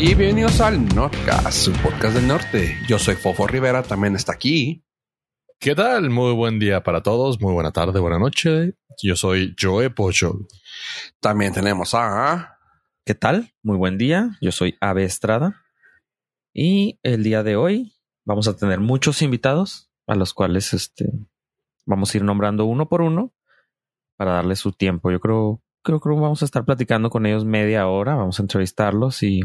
Y bienvenidos al Nordcast, su podcast del norte. Yo soy Fofo Rivera, también está aquí. ¿Qué tal? Muy buen día para todos, muy buena tarde, buena noche. Yo soy Joe Pocho. También tenemos a... ¿Qué tal? Muy buen día. Yo soy Ave Estrada. Y el día de hoy vamos a tener muchos invitados a los cuales este, vamos a ir nombrando uno por uno para darle su tiempo. Yo creo, creo que vamos a estar platicando con ellos media hora. Vamos a entrevistarlos y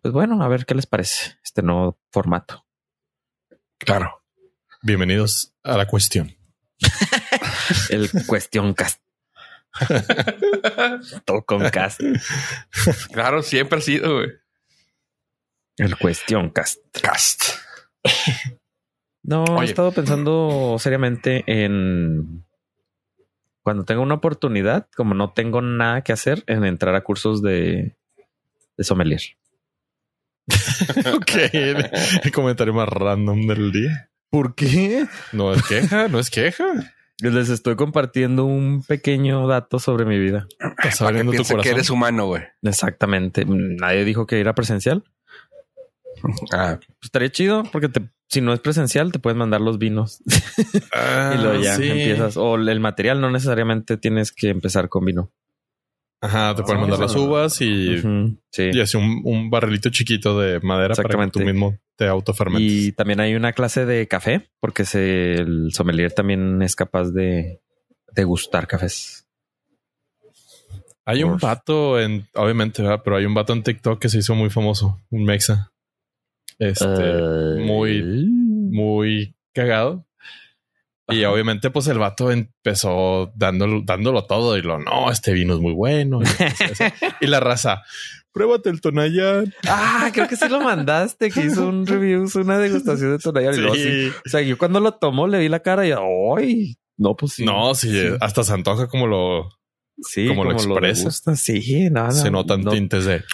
pues bueno, a ver qué les parece este nuevo formato. Claro. Bienvenidos a la cuestión. El cuestión cast. Todo con cast. Claro, siempre ha sido, güey. El cuestión cast. Cast. No, he estado pensando seriamente en cuando tenga una oportunidad, como no tengo nada que hacer, en entrar a cursos de, de sommelier. ok, el, el comentario más random del día. ¿Por qué? No es queja, no es queja. Les estoy compartiendo un pequeño dato sobre mi vida. Estás abriendo tu que eres humano, güey. Exactamente. Nadie dijo que era presencial. Ah, Pues estaría chido porque te, si no es presencial, te pueden mandar los vinos Ah, y luego ya sí. empiezas. O el material no necesariamente tienes que empezar con vino. Ajá, te pueden mandar las uvas y, Sí. y así un, un barrilito chiquito de madera para que tú mismo te autofermentes. Y también hay una clase de café, porque se, el sommelier también es capaz de degustar cafés. Hay un vato en, obviamente, ¿verdad? pero hay un vato en TikTok que se hizo muy famoso, un mexa. Este, muy- muy cagado. Y obviamente, pues el vato empezó dándolo, dándolo todo y lo no, este vino es muy bueno. Y, y la raza, pruébate el Tonayán. Ah, creo que sí lo mandaste, que hizo un review, una degustación de Tonayán. Y luego sí. Sí. O sea, yo cuando lo tomó le vi la cara y ¡ay! No, pues sí. No, sí, hasta se antoja como lo sí, como lo expresa. Sí, nada. se notan tintes de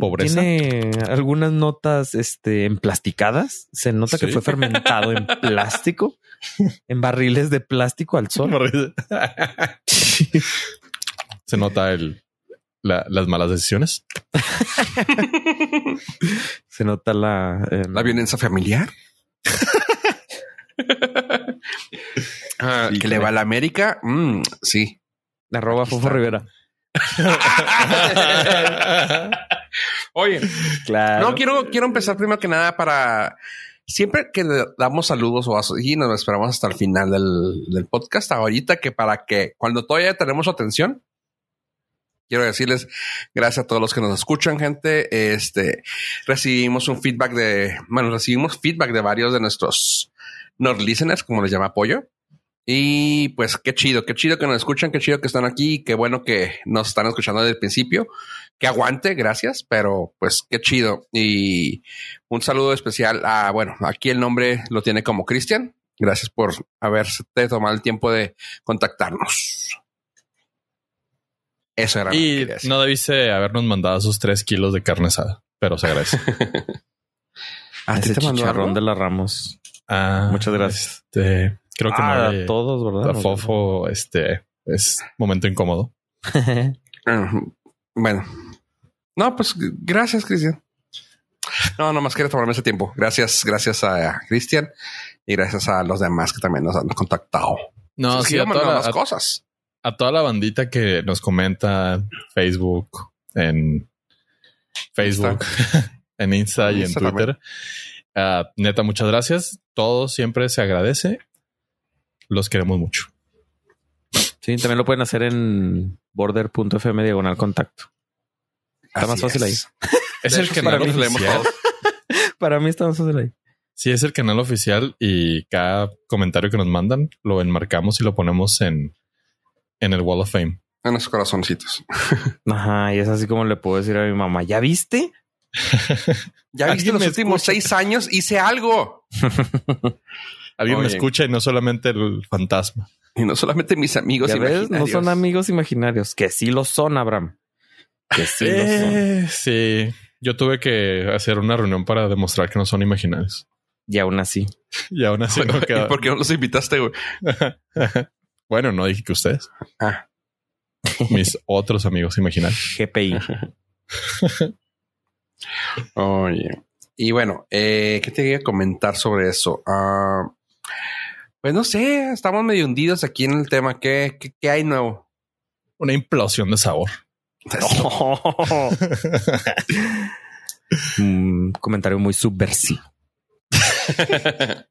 pobreza. Tiene algunas notas este, emplasticadas. Se nota que fue fermentado en plástico, en barriles de plástico al sol. se nota el la- las malas decisiones. Se nota la, eh, la violencia familiar. Ah, Sí, que le va a la América. Mm, sí. arroba Aquí Fofo está. Rivera. Oye, Claro. no quiero, quiero empezar primero que nada para siempre que le damos saludos o así, nos esperamos hasta el final del, del podcast. Ahorita que para que cuando todavía tenemos su atención, quiero decirles gracias a todos los que nos escuchan, gente. Este recibimos un feedback de, bueno, recibimos feedback de varios de nuestros Nord listeners, como les llama Pollo. Y pues qué chido, qué chido que nos escuchan, qué chido que están aquí, qué bueno que nos están escuchando desde el principio. Que aguante, gracias, pero pues qué chido. Y un saludo especial a, bueno, aquí el nombre lo tiene como Cristian. Gracias por haberte tomado el tiempo de contactarnos. Eso era. lo que y no debiste habernos mandado esos tres kilos de carne asada, pero se agradece. ¿A ti Ese te mandó chicharrón algo? de las Ramos. Ah, Muchas gracias. este, creo que Ah, no a le- todos, ¿verdad? a Nos- Fofo, este es momento incómodo. Ujú. Bueno, no, pues gracias, Cristian. No, nomás quería tomarme ese tiempo. Gracias, gracias a Cristian y gracias a los demás que también nos han contactado. No, Es que sí, a toda, la, las cosas. a toda la bandita que nos comenta en Facebook, en Facebook, en Insta y en Twitter. Ah, neta, muchas gracias. Todo siempre se agradece. Los queremos mucho. Sí, también lo pueden hacer en border.fm diagonal contacto. Está más fácil es. Es De el canal leemos oficial. Para mí está más fácil ahí. Sí, es el canal oficial y cada comentario que nos mandan lo enmarcamos y lo ponemos en, en el Wall of Fame. En los corazoncitos. Ajá, y es así como le puedo decir a mi mamá, ¿ya viste? Ya viste los últimos escucha. seis años hice algo. Alguien me Oye. escucha y no solamente el fantasma. Y no solamente mis amigos ¿Ya ves? No imaginarios. son amigos imaginarios, que sí lo son, Abraham. Que sí lo son. Eh, sí, yo tuve que hacer una reunión para demostrar que no son imaginarios. Y aún así. Y aún así no ¿Y queda. por qué no los invitaste, güey? bueno, no dije que ustedes, Ah, mis otros amigos imaginarios. GPI. Oye. Y bueno, eh, ¿qué te quería comentar sobre eso? Ah, pues no sé, estamos medio hundidos aquí en el tema. ¿Qué, qué, qué hay nuevo? Una implosión de sabor. Un comentario muy subversivo.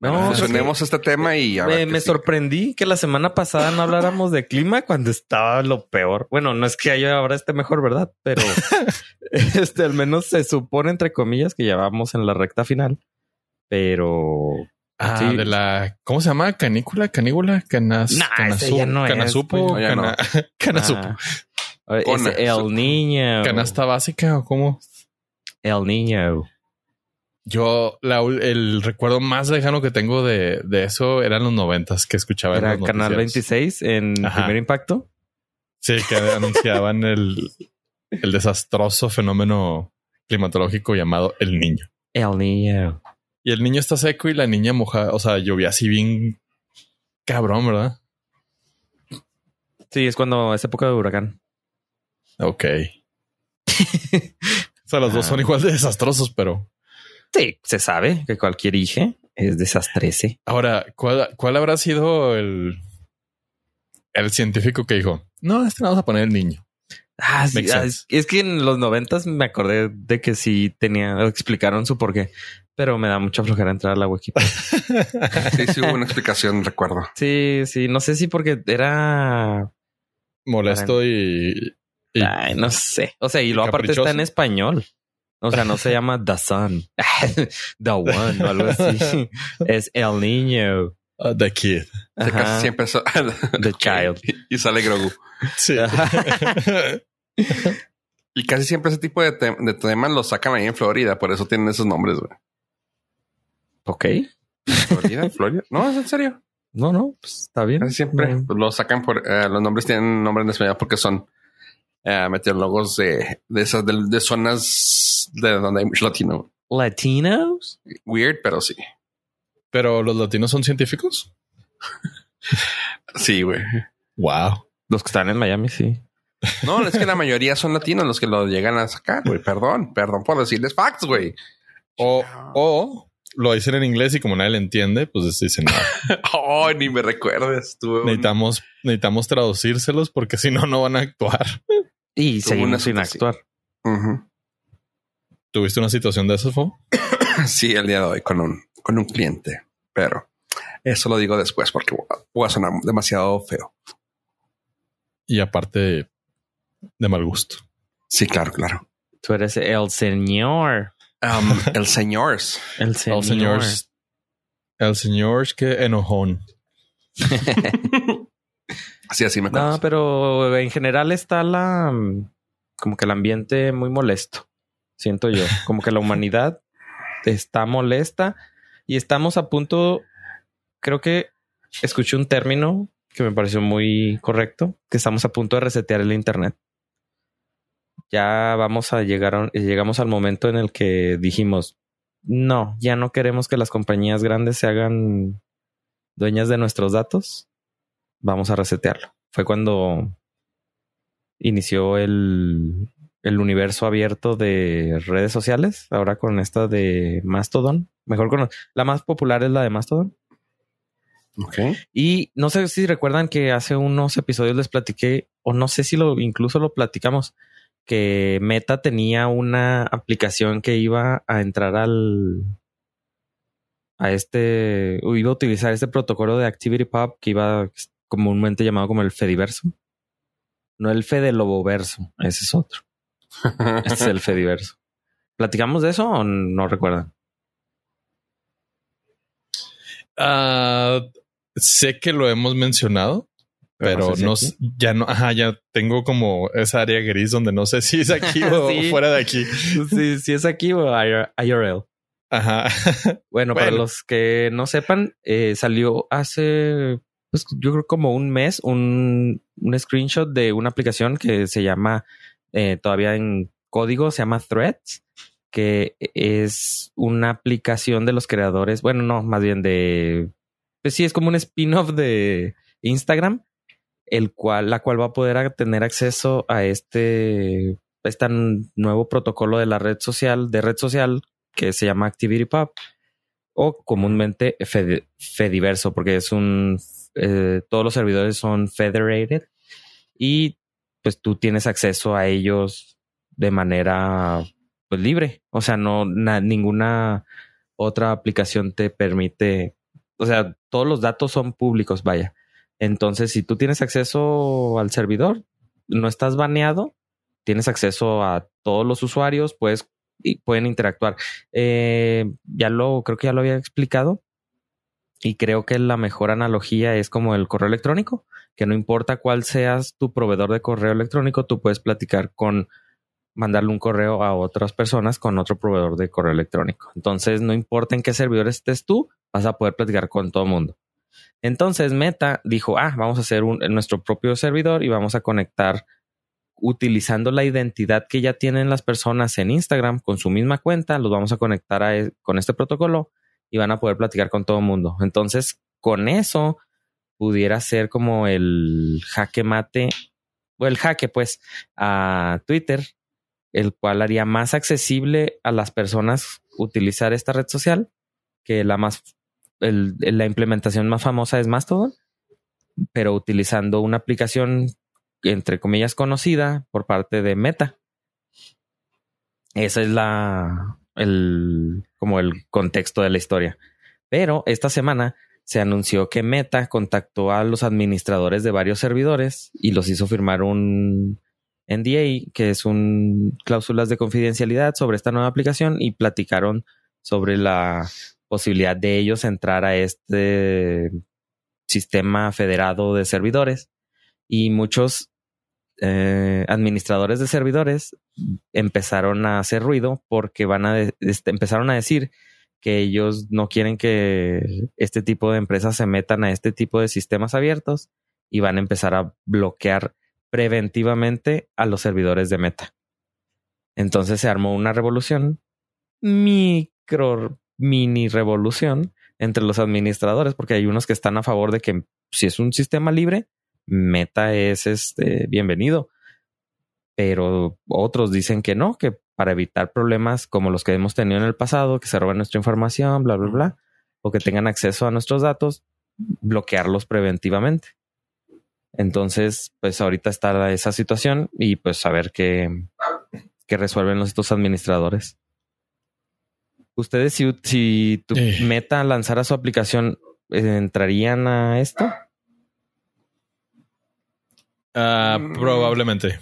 No, tenemos este tema y a me, sorprendí que la semana pasada no habláramos de clima cuando estaba lo peor. Bueno, no es que haya ahora esté mejor, ¿verdad? Pero este al menos se supone, entre comillas, que ya vamos en la recta final. Pero Ah, Sí. de la. ¿Cómo se llama? Canícula, canícula, canas, Nah, ya no canasupo, pues, no. canasupo. ah, Cona, el niño. canasta básica o cómo. El niño. Yo, la, el recuerdo más lejano que tengo de, de eso eran los noventas que escuchaba en Era los Canal noticieros. 26 en Ajá. Primer Impacto. Sí, que anunciaban el, el desastroso fenómeno climatológico llamado el niño. El niño. Y el niño está seco y la niña mojada. O sea, llovía así bien cabrón, ¿verdad? Sí, es cuando es época de huracán. Ok. o sea, los dos Ah. son igual de desastrosos, pero Sí, se sabe que cualquier hija es desastrese. ahora, ¿cuál, cuál habrá sido el, el científico que dijo? No, este vamos a poner el niño. Ah, sí, Makes ah, sense. es, es que en los noventas me acordé de que sí tenía, explicaron su porqué, pero me da mucha flojera entrar a la Wikipedia. Sí, sí hubo una explicación, recuerdo. sí, sí, no sé si porque era, Molesto y, y- ay, no sé. O sea, y luego aparte está en español. O sea, no se llama The Sun, The One o algo así. Es El Niño, uh, the kid. Ajá. casi siempre so- The Child. y, y sale Grogu. Sí. Y casi siempre ese tipo de, te- de temas los sacan ahí en Florida, por eso tienen esos nombres, güey. Ok. Florida, Florida. No, es en serio. No, no, pues está bien. Casi siempre Mm. los sacan por eh, los nombres tienen nombre en español porque son eh, meteorólogos de, de esas de, de zonas de donde hay mucho latino. Latinos. Weird, pero sí. Pero los latinos son científicos. Sí, güey. Wow. Los que están en Miami, sí. No, es que la mayoría son latinos los que lo llegan a sacar, güey. Perdón, perdón por decirles facts, güey. O, o lo dicen en inglés y como nadie le entiende, pues dicen no. Oh, ni me recuerdes. Un- necesitamos, necesitamos traducírselos porque si no, no van a actuar. Y Tuvo seguimos sin actuar. ¿Tuviste una situación de eso, Fo? Sí, el día de hoy con un, con un cliente, pero eso lo digo después porque voy a- voy a sonar demasiado feo. Y aparte de mal gusto. Sí, claro, claro. Tú eres el señor. Um, el señor. El señor. El señor, el señor que enojón. Sí, así me No, acuerdo. pero en general está la mm, como que el ambiente muy molesto. Siento yo. Como que la humanidad está molesta y estamos a punto. Creo que escuché un término que me pareció muy correcto, que estamos a punto de resetear el internet. Ya vamos a llegar, a- llegamos al momento en el que dijimos, no, ya no queremos que las compañías grandes se hagan dueñas de nuestros datos. Vamos a resetearlo. Fue cuando inició el, el universo abierto de redes sociales. Ahora con esta de Mastodon. Mejor con la más popular es la de Mastodon. Ok. Y no sé si recuerdan que hace unos episodios les platiqué, o no sé si lo incluso lo platicamos, que Meta tenía una aplicación que iba a entrar al a este, iba a utilizar este protocolo de ActivityPub que iba comúnmente llamado como el Fediverso. No el Fede Loboverso, ese es otro. Este es el Fediverso. ¿Platicamos de eso o no recuerdan? Ah, sé que lo hemos mencionado, pero sé si no, ya no, ajá, ya tengo como esa área gris donde no sé si es aquí o Sí. fuera de aquí. Sí, si es aquí o IRL. Ajá. Bueno, para los que no sepan, eh, salió hace, pues yo creo como un mes, un, un screenshot de una aplicación que se llama, eh, todavía en código, se llama Threads, que es una aplicación de los creadores, bueno, no, más bien de, pues sí, es como un spin-off de Instagram, el cual, la cual va a poder tener acceso a este este nuevo protocolo de la red social, de red social que se llama ActivityPub o comúnmente Fediverso, porque es un eh, todos los servidores son federated y pues tú tienes acceso a ellos de manera pues, libre. O sea, no ninguna otra aplicación te permite, o sea, todos los datos son públicos, vaya. Entonces, si tú tienes acceso al servidor, no estás baneado, tienes acceso a todos los usuarios, puedes y pueden interactuar. Eh, ya lo creo que ya lo había explicado y creo que la mejor analogía es como el correo electrónico, que no importa cuál seas tu proveedor de correo electrónico, tú puedes platicar con mandarle un correo a otras personas con otro proveedor de correo electrónico. Entonces, no importa en qué servidor estés tú, vas a poder platicar con todo el mundo. Entonces, Meta dijo, ah, vamos a hacer un, nuestro propio servidor y vamos a conectar utilizando la identidad que ya tienen las personas en Instagram con su misma cuenta, los vamos a conectar e, con este protocolo y van a poder platicar con todo el mundo. Entonces, con eso pudiera ser como el jaque mate o el jaque, pues, a Twitter, el cual haría más accesible a las personas utilizar esta red social, que la más, la implementación más famosa es Mastodon, pero utilizando una aplicación entre comillas conocida por parte de Meta. Esa es la el como el contexto de la historia. Pero esta semana se anunció que Meta contactó a los administradores de varios servidores y los hizo firmar un NDA, que es un cláusulas de confidencialidad sobre esta nueva aplicación y platicaron sobre la posibilidad de ellos entrar a este sistema federado de servidores y muchos eh, administradores de servidores empezaron a hacer ruido porque van a este, empezaron a decir que ellos no quieren que este tipo de empresas se metan a este tipo de sistemas abiertos y van a empezar a bloquear preventivamente a los servidores de Meta. Entonces se armó una revolución, micro, mini revolución entre los administradores, porque hay unos que están a favor de que si es un sistema libre, Meta es este bienvenido. Pero otros dicen que no, que para evitar problemas como los que hemos tenido en el pasado, que se roben nuestra información, bla, bla, bla, o que tengan acceso a nuestros datos, bloquearlos preventivamente. Entonces, pues ahorita está esa situación y pues a ver qué, resuelven los, estos administradores. Ustedes, si, si tu meta lanzara su aplicación, ¿entrarían a esto? Ah, mm. Probablemente.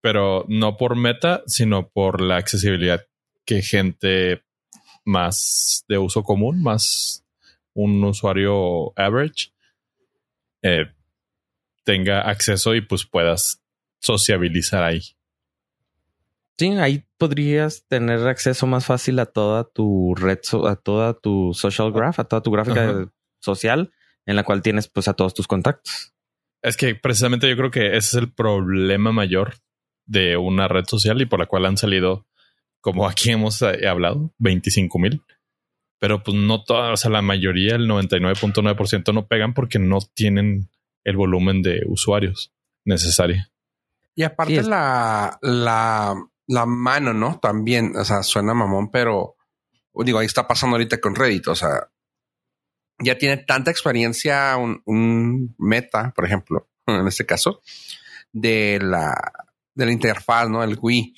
Pero no por meta, sino por la accesibilidad que gente más de uso común, más un usuario average, eh, tenga acceso y pues puedas sociabilizar ahí. Sí, ahí podrías tener acceso más fácil a toda tu red, a toda tu social graph, a toda tu gráfica social en la cual tienes pues a todos tus contactos. Es que precisamente yo creo que ese es el problema mayor de una red social y por la cual han salido, como aquí hemos eh, hablado, 25 mil. Pero pues no toda, o sea, la mayoría, el 99.9% no pegan porque no tienen el volumen de usuarios necesario. Y aparte la, la, la mano, ¿no? También, o sea, suena mamón, pero digo, ahí está pasando ahorita con Reddit, o sea, ya tiene tanta experiencia un, meta, por ejemplo, en este caso, de la, de la interfaz, ¿no? El Wii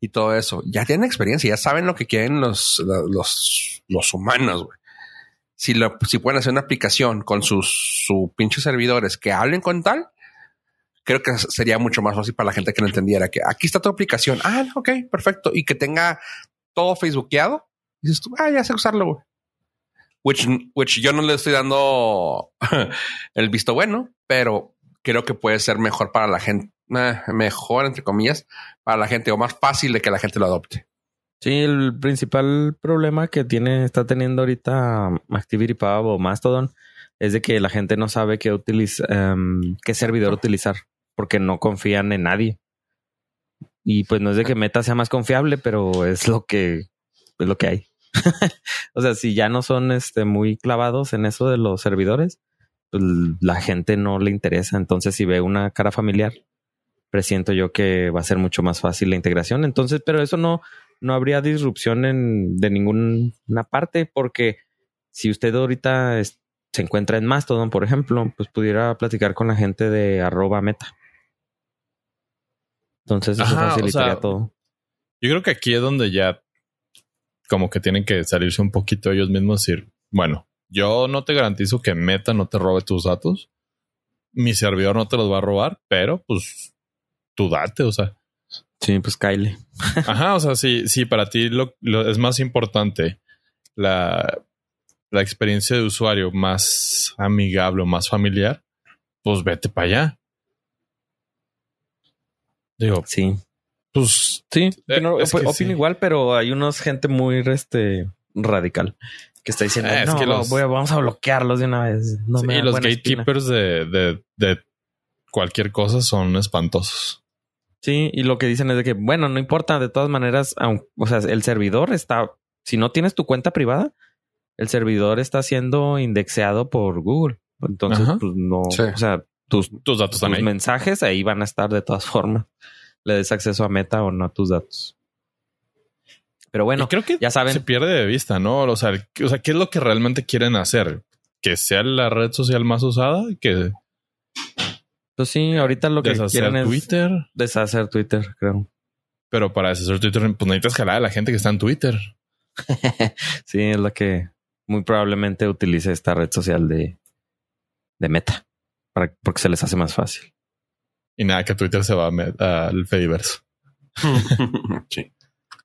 y todo eso. Ya tienen experiencia, ya saben lo que quieren los, los, los humanos, güey. Si, lo, si pueden hacer una aplicación con sus su pinches servidores que hablen con tal, creo que sería mucho más fácil para la gente que no entendiera que aquí está tu aplicación. Ah, ok, perfecto. Y que tenga todo Facebookeado. Dices tú, ah, ya sé usarlo, güey which, yo no le estoy dando el visto bueno, pero creo que puede ser mejor para la gente, eh, mejor entre comillas, para la gente o más fácil de que la gente lo adopte. Sí, el principal problema que tiene, está teniendo ahorita ActivityPub o Mastodon es de que la gente no sabe qué, utiliza, em, qué servidor utilizar porque no confían en nadie. Y pues no es de que Meta sea más confiable, pero es lo que es lo que hay. o sea, si ya no son este, muy clavados en eso de los servidores, pues la gente no le interesa. Entonces, si ve una cara familiar, presiento yo que va a ser mucho más fácil la integración. Entonces, pero eso no, no habría disrupción en, de ninguna parte, porque si usted ahorita se encuentra en Mastodon, por ejemplo, pues pudiera platicar con la gente de arroba meta. Entonces eso facilitaría todo. Yo creo que aquí es donde ya como que tienen que salirse un poquito ellos mismos y decir, bueno, yo no te garantizo que Meta no te robe tus datos. Mi servidor no te los va a robar, pero pues tú date, o sea. Sí, pues Kyle. Ajá, o sea, sí, sí, para ti lo, es más importante la, la experiencia de usuario más amigable o más familiar, pues vete para allá. Digo, sí. Pues sí, eh, no, opino igual, pero hay unos gente muy este, radical que está diciendo, eh, no, que vamos a bloquearlos de una vez. No sí, los gatekeepers de, de, de, cualquier cosa son espantosos. Sí, y lo que dicen es de que, bueno, no importa, de todas maneras, o sea, el servidor está, si no tienes tu cuenta privada, el servidor está siendo indexeado por Google. Entonces, pues no, o sea, tus, tus datos tus mensajes ahí van a estar de todas formas. Le des acceso a Meta o no a tus datos. Pero bueno, creo que ya saben. Se pierde de vista, ¿no? O sea, o sea, ¿qué es lo que realmente quieren hacer? Que sea la red social más usada, que pues sí, ahorita lo que quieren es Twitter. Deshacer Twitter, creo. Pero para deshacer Twitter, pues necesitas jalar a la gente que está en Twitter. sí, es la que muy probablemente utilice esta red social de, de Meta, para, porque se les hace más fácil. Y nada, que Twitter se va al Fediverse. sí.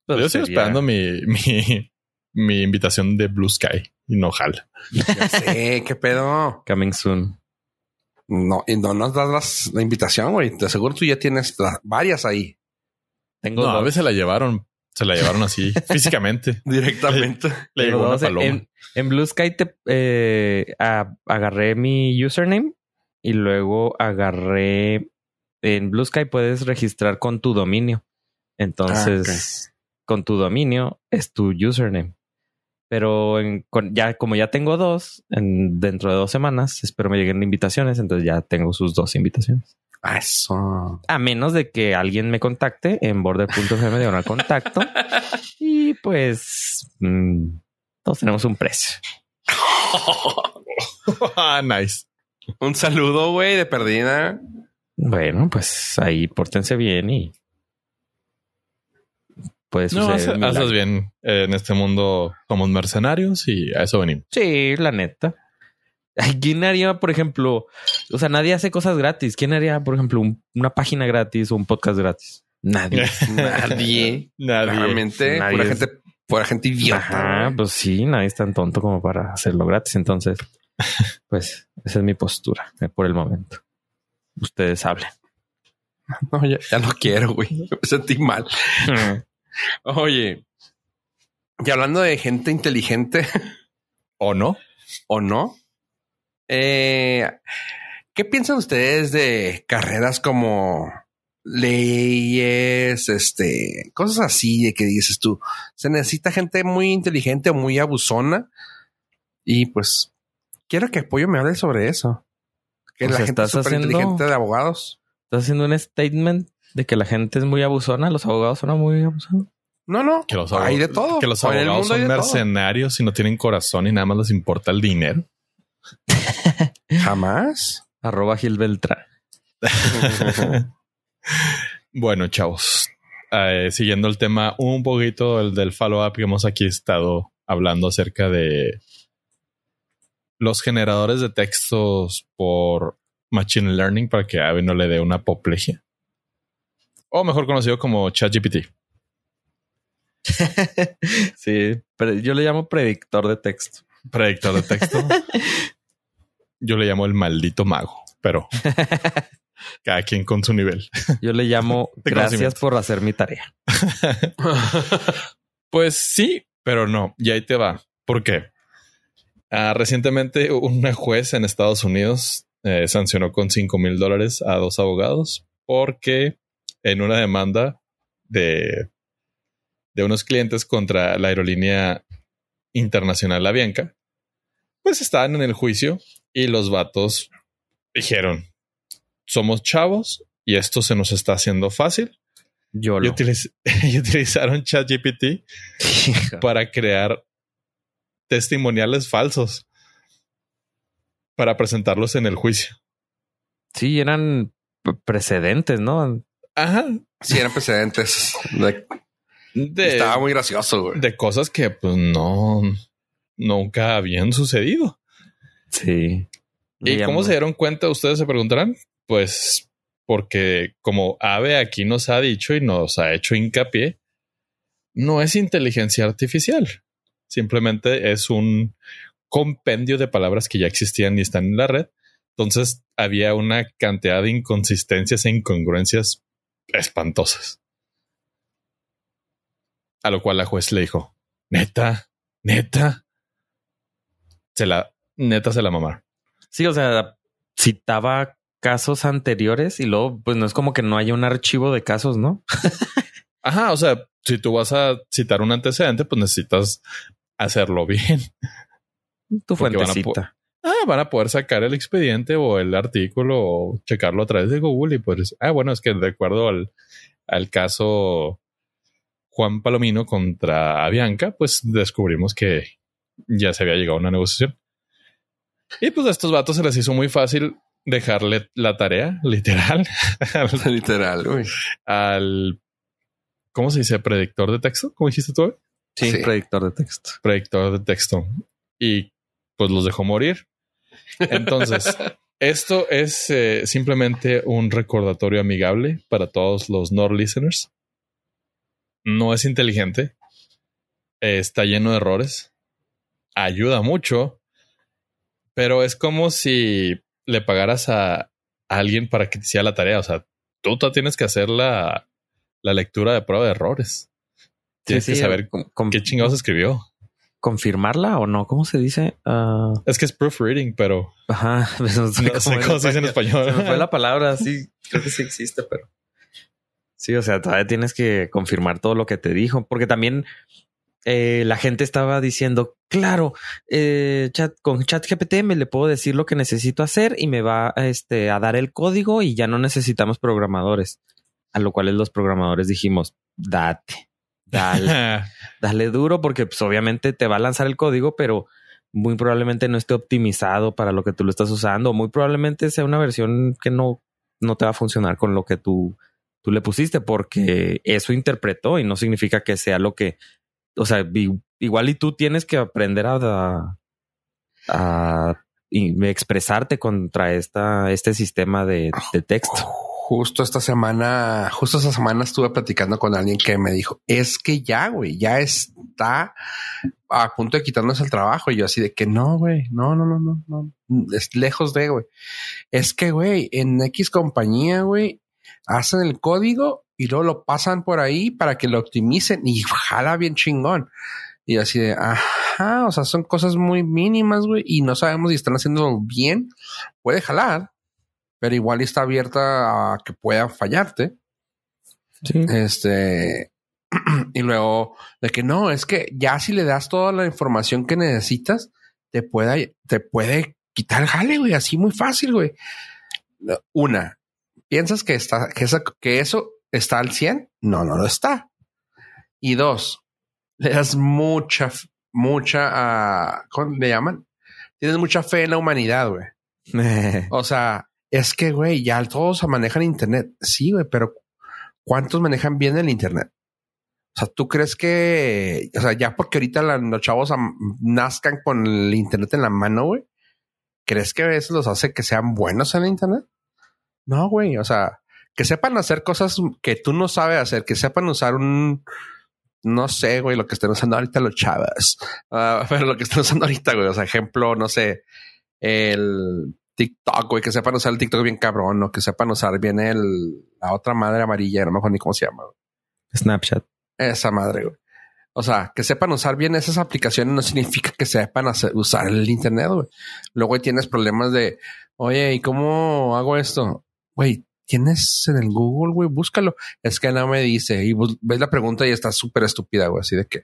Pues Yo sigo esperando mi, mi, mi invitación de Blue Sky y no jala. Sí, qué pedo. Coming soon. No, y no nos das la invitación, güey. Te aseguro tú ya tienes varias ahí. Tengo no, a veces la llevaron, se la llevaron así físicamente. Directamente. Le, llegó una paloma. En, Blue Sky te eh, agarré mi username y luego agarré en Blue Sky puedes registrar con tu dominio. Entonces, ah, con tu dominio es tu username. Pero ya, como ya tengo dos, en, dentro de dos semanas, espero me lleguen invitaciones, entonces ya tengo sus dos invitaciones. Eso. A menos de que alguien me contacte en border.fm de un contacto. y pues mm, todos tenemos un precio. ah, nice. Un saludo, güey, de perdida. Bueno, pues ahí pórtense bien y puede suceder. No, haces, bien. En este mundo somos mercenarios y a eso venimos. Sí, la neta. ¿Quién haría, por ejemplo, o sea, nadie hace cosas gratis? ¿Quién haría, por ejemplo, una página gratis o un podcast gratis? Nadie. nadie. Nadie. Realmente, nadie. gente, por gente idiota. Ajá, pues sí, nadie es tan tonto como para hacerlo gratis. Entonces, pues esa es mi postura eh, por el momento. Ustedes hablen. No, ya, ya no quiero, güey. Me sentí mal. Oye, y hablando de gente inteligente, o no, o no, eh, ¿qué piensan ustedes de carreras como leyes, este, cosas así de que dices tú, se necesita gente muy inteligente o muy abusona? Y pues quiero que Apoyo me hable sobre eso. Que la gente es súper inteligente de abogados. ¿Estás haciendo un statement de que la gente es muy abusona, los abogados son muy abusados. No, no. Que los hay de todo. Que los abogados son mercenarios y no tienen corazón y nada más les importa el dinero. Jamás. Arroba Gil Beltrán. bueno, chavos. Eh, siguiendo el tema un poquito el del follow-up que hemos aquí estado hablando acerca de los generadores de textos por Machine Learning para que a no le dé una apoplejía o mejor conocido como ChatGPT. sí, pero yo le llamo predictor de texto. Predictor de texto. yo le llamo el maldito mago, pero cada quien con su nivel. Yo le llamo gracias por hacer mi tarea. pues sí, pero no. Y ahí te va. ¿Por qué? Ah, recientemente una juez en Estados Unidos eh, sancionó con 5 mil dólares a dos abogados porque en una demanda de, de unos clientes contra la aerolínea internacional Avianca, pues estaban en el juicio y los vatos dijeron, somos chavos y esto se nos está haciendo fácil. Yo Y, utiliz- y utilizaron ChatGPT para crear testimoniales falsos para presentarlos en el juicio. Sí, eran precedentes, ¿no? Ajá. Sí, eran precedentes. De- De, Estaba muy gracioso, güey. de cosas que pues no nunca habían sucedido. Sí. ¿Y Me cómo llamó- se dieron cuenta? Ustedes se preguntarán. Pues porque como Ave aquí nos ha dicho y nos ha hecho hincapié, no es inteligencia artificial. Simplemente es un compendio de palabras que ya existían y están en la red. Entonces había una cantidad de inconsistencias e incongruencias espantosas. A lo cual la juez le dijo, neta, neta. Se la, neta se la mamaron. Sí, o sea, citaba casos anteriores y luego, pues no es como que no haya un archivo de casos, ¿no? Ajá, o sea, si tú vas a citar un antecedente, pues necesitas hacerlo bien. Tu Porque van a fuentecita. Ah, van a poder sacar el expediente o el artículo o checarlo a través de Google y pues, ah, bueno, es que de acuerdo al, al caso Juan Palomino contra Avianca, pues descubrimos que ya se había llegado a una negociación. Y pues a estos vatos se les hizo muy fácil dejarle la tarea, literal, al, Literal, güey. al- ¿cómo se dice? Predictor de texto, ¿cómo dijiste tú? Sí, Sí. predictor de texto. predictor de texto y pues los dejó morir. Entonces, esto es eh, simplemente un recordatorio amigable para todos los Nord listeners. No es inteligente, eh, está lleno de errores, ayuda mucho, pero es como si le pagaras a, a alguien para que te hiciera la tarea. O sea, tú, tú tienes que hacer la, la lectura de prueba de errores. Tienes Sí, que saber con- con- qué chingados escribió. confirmarla o no, ¿cómo se dice? Ah, Es que es proofreading, pero ajá, pues no sé no sé cómo se dice en español. Se me fue la palabra, sí, creo que sí existe, pero sí, o sea, todavía tienes que confirmar todo lo que te dijo, porque también eh, la gente estaba diciendo, claro, eh, chat, con ChatGPT me le puedo decir lo que necesito hacer y me va este, a dar el código y ya no necesitamos programadores. A lo cual los programadores dijimos, date, dale, dale duro porque pues, obviamente te va a lanzar el código, pero muy probablemente no esté optimizado para lo que tú lo estás usando. Muy probablemente sea una versión que no, no te va a funcionar con lo que tú, tú le pusiste porque eso interpretó y no significa que sea lo que, o sea, igual y tú tienes que aprender a, a, a- y expresarte contra esta, este sistema de, de texto. Justo esta semana, justo esta semana estuve platicando con alguien que me dijo, es que ya, güey, ya está a punto de quitarnos el trabajo. Y yo así de que no, güey, no, no, no, no, no, es lejos de, güey. Es que, güey, en X compañía, güey, hacen el código y luego lo pasan por ahí para que lo optimicen y jala bien chingón. Y así de, ajá, o sea, son cosas muy mínimas, güey, y no sabemos si están haciendo bien. Puede jalar, pero igual está abierta a que pueda fallarte. Sí. Este, y luego de que no, es que ya si le das toda la información que necesitas, te puede, te puede quitar el jale, güey, así muy fácil, güey. Una, ¿piensas que está, que, esa- que eso está al 100? No, no lo está. Y dos, le das mucha, mucha, ah, ¿cómo le llaman? Tienes mucha fe en la humanidad, güey. O sea, es que, güey, ya todos manejan Internet. Sí, güey, pero ¿cuántos manejan bien el Internet? O sea, ¿tú crees que, o sea, ya porque ahorita los chavos nazcan con el Internet en la mano, güey? ¿Crees que eso los hace que sean buenos en el Internet? No, güey, o sea, que sepan hacer cosas que tú no sabes hacer, que sepan usar un, no sé, güey, lo que estén usando ahorita los chavas, Ah, pero lo que están usando ahorita, güey, o sea, ejemplo, no sé, el TikTok, güey, que sepan usar el TikTok bien cabrón, o que sepan usar bien el, la otra madre amarilla, no me acuerdo ni cómo se llama, güey. Snapchat. esa madre, güey. O sea, que sepan usar bien esas aplicaciones no significa que sepan hacer- usar el Internet, güey. Luego tienes problemas de, oye, ¿y cómo hago esto? Güey, tienes en el Google, güey, búscalo. Es que no me dice y ves la pregunta y está súper estúpida, güey, así de que,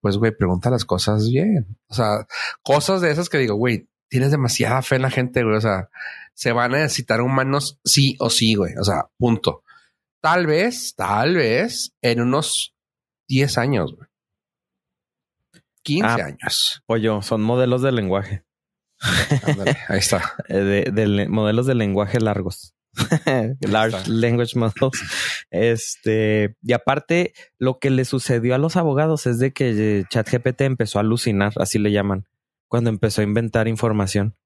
pues, güey, pregunta las cosas bien. O sea, cosas de esas que digo, güey, tienes demasiada fe en la gente, güey. O sea, se van a necesitar humanos sí o sí, güey. O sea, punto. Tal vez, tal vez en unos 10 años, güey. 15 Ah. años. Pollo, son modelos de lenguaje. Ándale, ahí está. Eh, De, modelos de lenguaje largos. Large está. language models. Este, y aparte, lo que le sucedió a los abogados es de que eh, ChatGPT empezó a alucinar, así le llaman, cuando empezó a inventar información.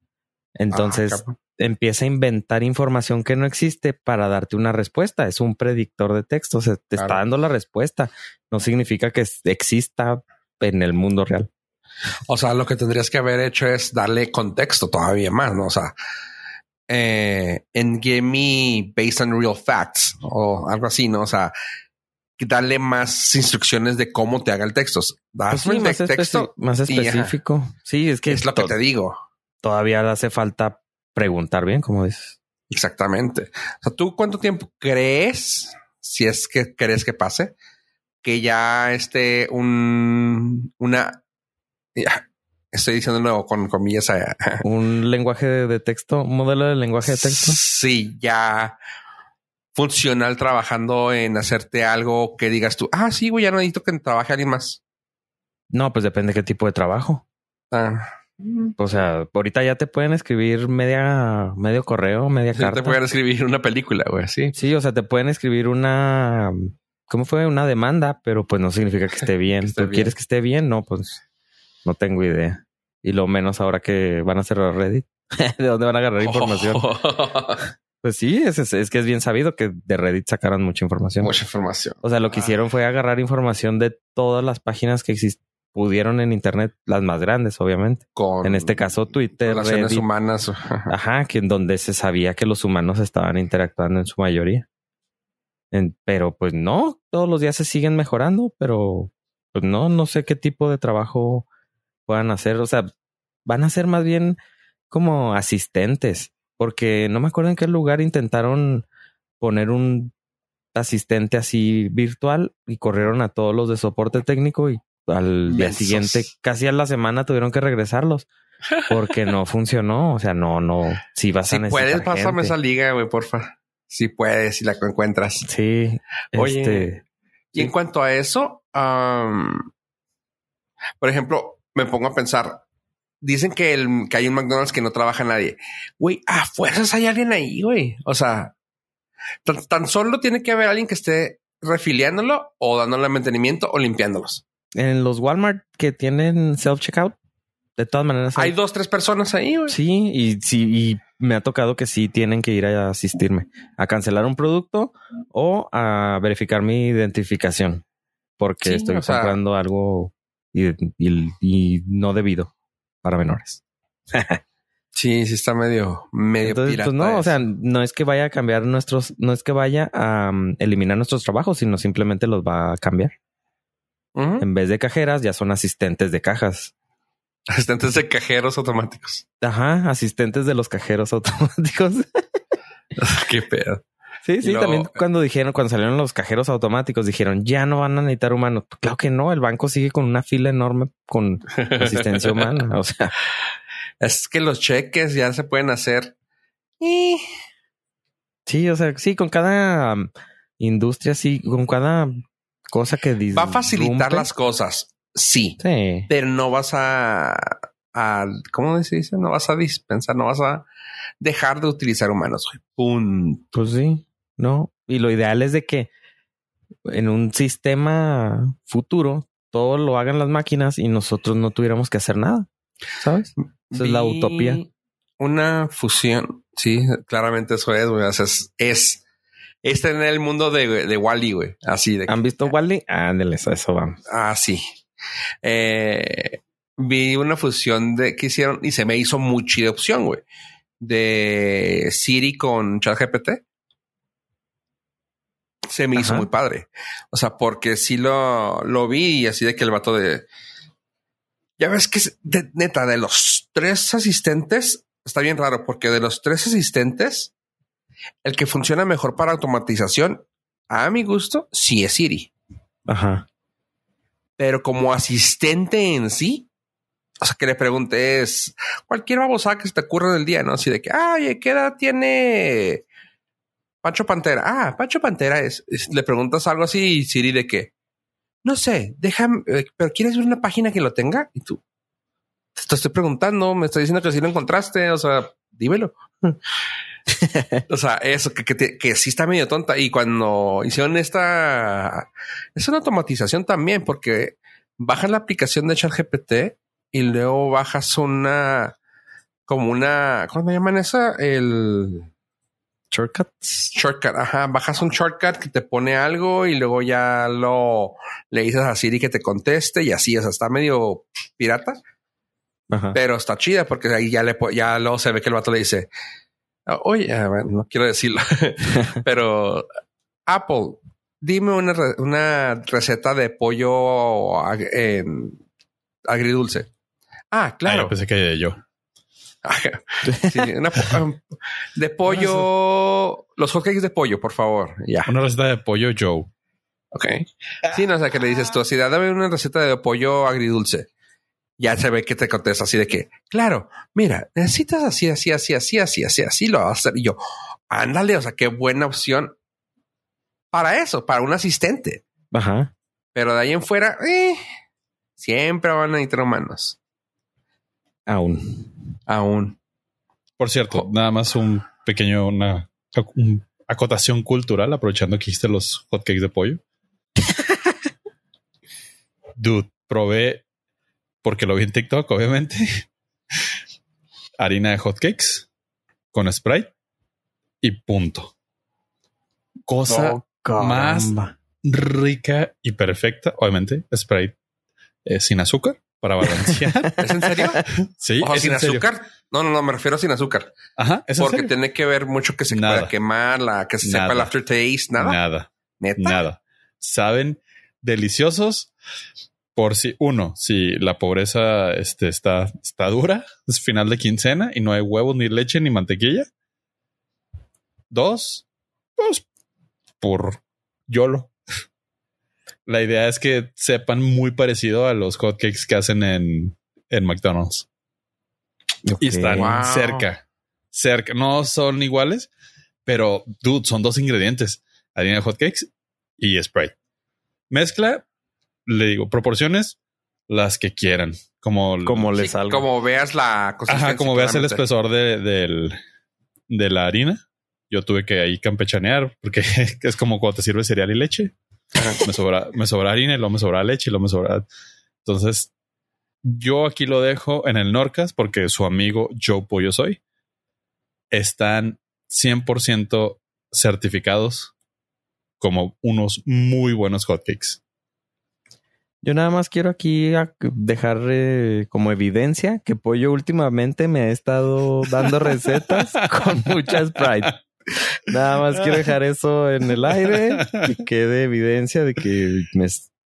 Entonces, Ah, empieza a inventar información que no existe para darte una respuesta. Es un predictor de texto. O sea, te está dando la respuesta. No significa que exista en el mundo real. O sea, lo que tendrías que haber hecho es darle contexto todavía más, ¿no? O sea, eh, en Give Me Based on Real Facts o algo así, ¿no? O sea, darle más instrucciones de cómo te haga el texto. Pues sí, más, texto, más y específico. Sí, es que es lo que te digo. todavía hace falta preguntar bien, como dices. Exactamente. O sea, ¿tú cuánto tiempo crees, si es que crees que pase, que ya esté un, una, ya, estoy diciendo de nuevo con comillas, eh, Un lenguaje de, de texto, un modelo de lenguaje de texto. Sí, ya funcional trabajando en hacerte algo que digas tú, ah, sí, güey, ya no necesito que trabaje alguien más. No, pues depende qué tipo de trabajo. Ah, O sea, ahorita ya te pueden escribir media, medio correo, media sí, carta. te pueden escribir una película, güey, sí. Sí, o sea, te pueden escribir una, ¿cómo fue? Una demanda, pero pues no significa que esté bien. Que esté ¿Tú bien. quieres que esté bien? No, pues no tengo idea. Y lo menos ahora que van a cerrar Reddit. ¿De dónde van a agarrar información? Pues sí, es, es- es que es bien sabido que de Reddit sacaron mucha información. Mucha información. O sea, lo que Ah. hicieron fue agarrar información de todas las páginas que pudieron en Internet, las más grandes, obviamente. Con En este caso, Twitter, relaciones Reddit. humanas. Ajá, que en donde se sabía que los humanos estaban interactuando en su mayoría. En- pero pues no, todos los días se siguen mejorando, pero pues no, no sé qué tipo de trabajo puedan hacer. O sea, van a ser más bien como asistentes, porque no me acuerdo en qué lugar intentaron poner un asistente así virtual y corrieron a todos los de soporte técnico y al día siguiente, casi a la semana tuvieron que regresarlos porque no funcionó. O sea, no, no, si vas Si a necesitar puedes, pásame gente. esa liga, güey, porfa. Si puedes, si la encuentras. Sí. Oye, este, Y en cuanto a eso, am, por ejemplo, me pongo a pensar, dicen que, el, que hay un McDonald's que no trabaja nadie. Güey, a fuerzas hay alguien ahí, güey. O sea, tan, tan solo tiene que haber alguien que esté refiliándolo o dándole mantenimiento o limpiándolos. en los Walmart que tienen self-checkout, de todas maneras. Hay dos, tres personas ahí, güey. Sí, y sí, y me ha tocado que sí tienen que ir a asistirme a cancelar un producto o a verificar mi identificación porque Sí, estoy sea- comprando algo y, y- y no debido para menores. Sí, sí está medio, medio Entonces, pirata pues no, o sea, no es que vaya a cambiar nuestros, no es que vaya a um, eliminar nuestros trabajos, sino simplemente los va a cambiar. En vez de cajeras, ya son asistentes de cajas. Asistentes de cajeros automáticos. Ajá, asistentes de los cajeros automáticos. Qué pedo. Sí, sí, luego- también cuando dijeron, cuando salieron los cajeros automáticos, dijeron, ya no van a necesitar humanos. Claro que no, el banco sigue con una fila enorme con asistencia humana. O sea, Es que los cheques ya se pueden hacer. Eh, sí, o sea, sí, con cada um, industria, sí, con cada cosa que Va a facilitar las cosas. Sí. Sí. pero no vas a, a ¿cómo se dice? No vas a dispensar, no vas a dejar de utilizar humanos. Punto. Pues sí, no. Y lo ideal es de que en un sistema futuro todo lo hagan las máquinas y nosotros no tuviéramos que hacer nada. ¿Sabes? Esa es la utopía. Una fusión. Sí, claramente eso es, güey. O sea, es, es, es tener el mundo de, de Wally, güey. Así de que- ¿Han visto Wally? Ándeles, a eso vamos. Ah, sí. Eh, vi una fusión de que hicieron y se me hizo muy chida opción, güey. De Siri con ChatGPT. Se me hizo muy padre. O sea, porque sí lo, lo vi y así de que el vato de. Ya ves que es de- neta, de los tres asistentes, está bien raro, porque de los tres asistentes, el que funciona mejor para automatización, a mi gusto, sí es Siri Ajá. pero como asistente en sí, o sea, que le preguntes cualquier babosada que se te ocurra en el día, ¿no? Así de que, ay, ¿qué edad tiene Pancho Pantera? Ah, Pancho Pantera es, le preguntas algo así y Siri de que, no sé, déjame, eh, pero ¿quieres ver una página que lo tenga? Y tú, te estoy preguntando, me estoy diciendo que si lo encontraste, o sea, dímelo. o sea, eso que, que, que, sí está medio tonta. Y cuando hicieron esta, es una automatización también, porque bajas la aplicación de ChatGPT y luego bajas una, como una, ¿cómo me llaman esa? El shortcuts. Shortcut, ajá. Bajas un shortcut que te pone algo y luego ya lo le dices a Siri que te conteste y así, o sea, está medio pirata. Ajá. Pero está chida porque ahí ya le ya luego se ve que el vato le dice, oye, no quiero decirlo, pero Apple, dime una, una receta de pollo agridulce. Ah, claro. Ah, pensé que yo. Um, de pollo, los hotcakes de pollo, por favor. Ya. Una receta de pollo Joe. Ok. Sí, no, o sea, que le dices tú así, dame una receta de pollo agridulce. Ya se ve que te contesta así de que, claro, mira, necesitas así, así, así, así, así, así, así, lo vas a hacer. Y yo, ándale, o sea, qué buena opción para eso, para un asistente. Ajá. Pero de ahí en fuera, eh, siempre van a necesitar humanos. Aún. Aún. Por cierto, nada más un pequeño, una, acotación cultural, aprovechando que hiciste los hotcakes de pollo. Dude, probé, porque lo vi en TikTok, obviamente, harina de hotcakes con Sprite y punto. Cosa oh, más rica y perfecta, obviamente, Sprite eh, sin azúcar para balancear. ¿Es en serio? Sí. ¿O sin azúcar? No, no, no, me refiero a sin azúcar. Ajá. Porque tiene que ver mucho que se pueda quemar, la, que se sepa el aftertaste, nada. Nada. ¿Neta? Nada. Saben deliciosos por si uno, si la pobreza este, está, está dura, es final de quincena y no hay huevos, ni leche, ni mantequilla. Dos, pues por YOLO. La idea es que sepan muy parecido a los hotcakes que hacen en, en McDonald's. Y están cerca, cerca. No son iguales, pero dude, son dos ingredientes: harina de hotcakes y Sprite. Mezcla, le digo, proporciones las que quieran. Como, como les salga. Como veas la Ajá, como veas el espesor de, del, de la harina. Yo tuve que ahí campechanear porque es como cuando te sirve cereal y leche me sobra, me sobra harina y luego me sobra leche y luego me sobra. Entonces, yo aquí lo dejo en el Norcas porque su amigo Joe Pollo soy. Están 100% certificados como unos muy buenos hotcakes. Yo nada más quiero aquí dejar eh, como evidencia que Pollo últimamente me ha estado dando recetas con mucha Sprite. Nada más quiero dejar eso en el aire, que quede evidencia de que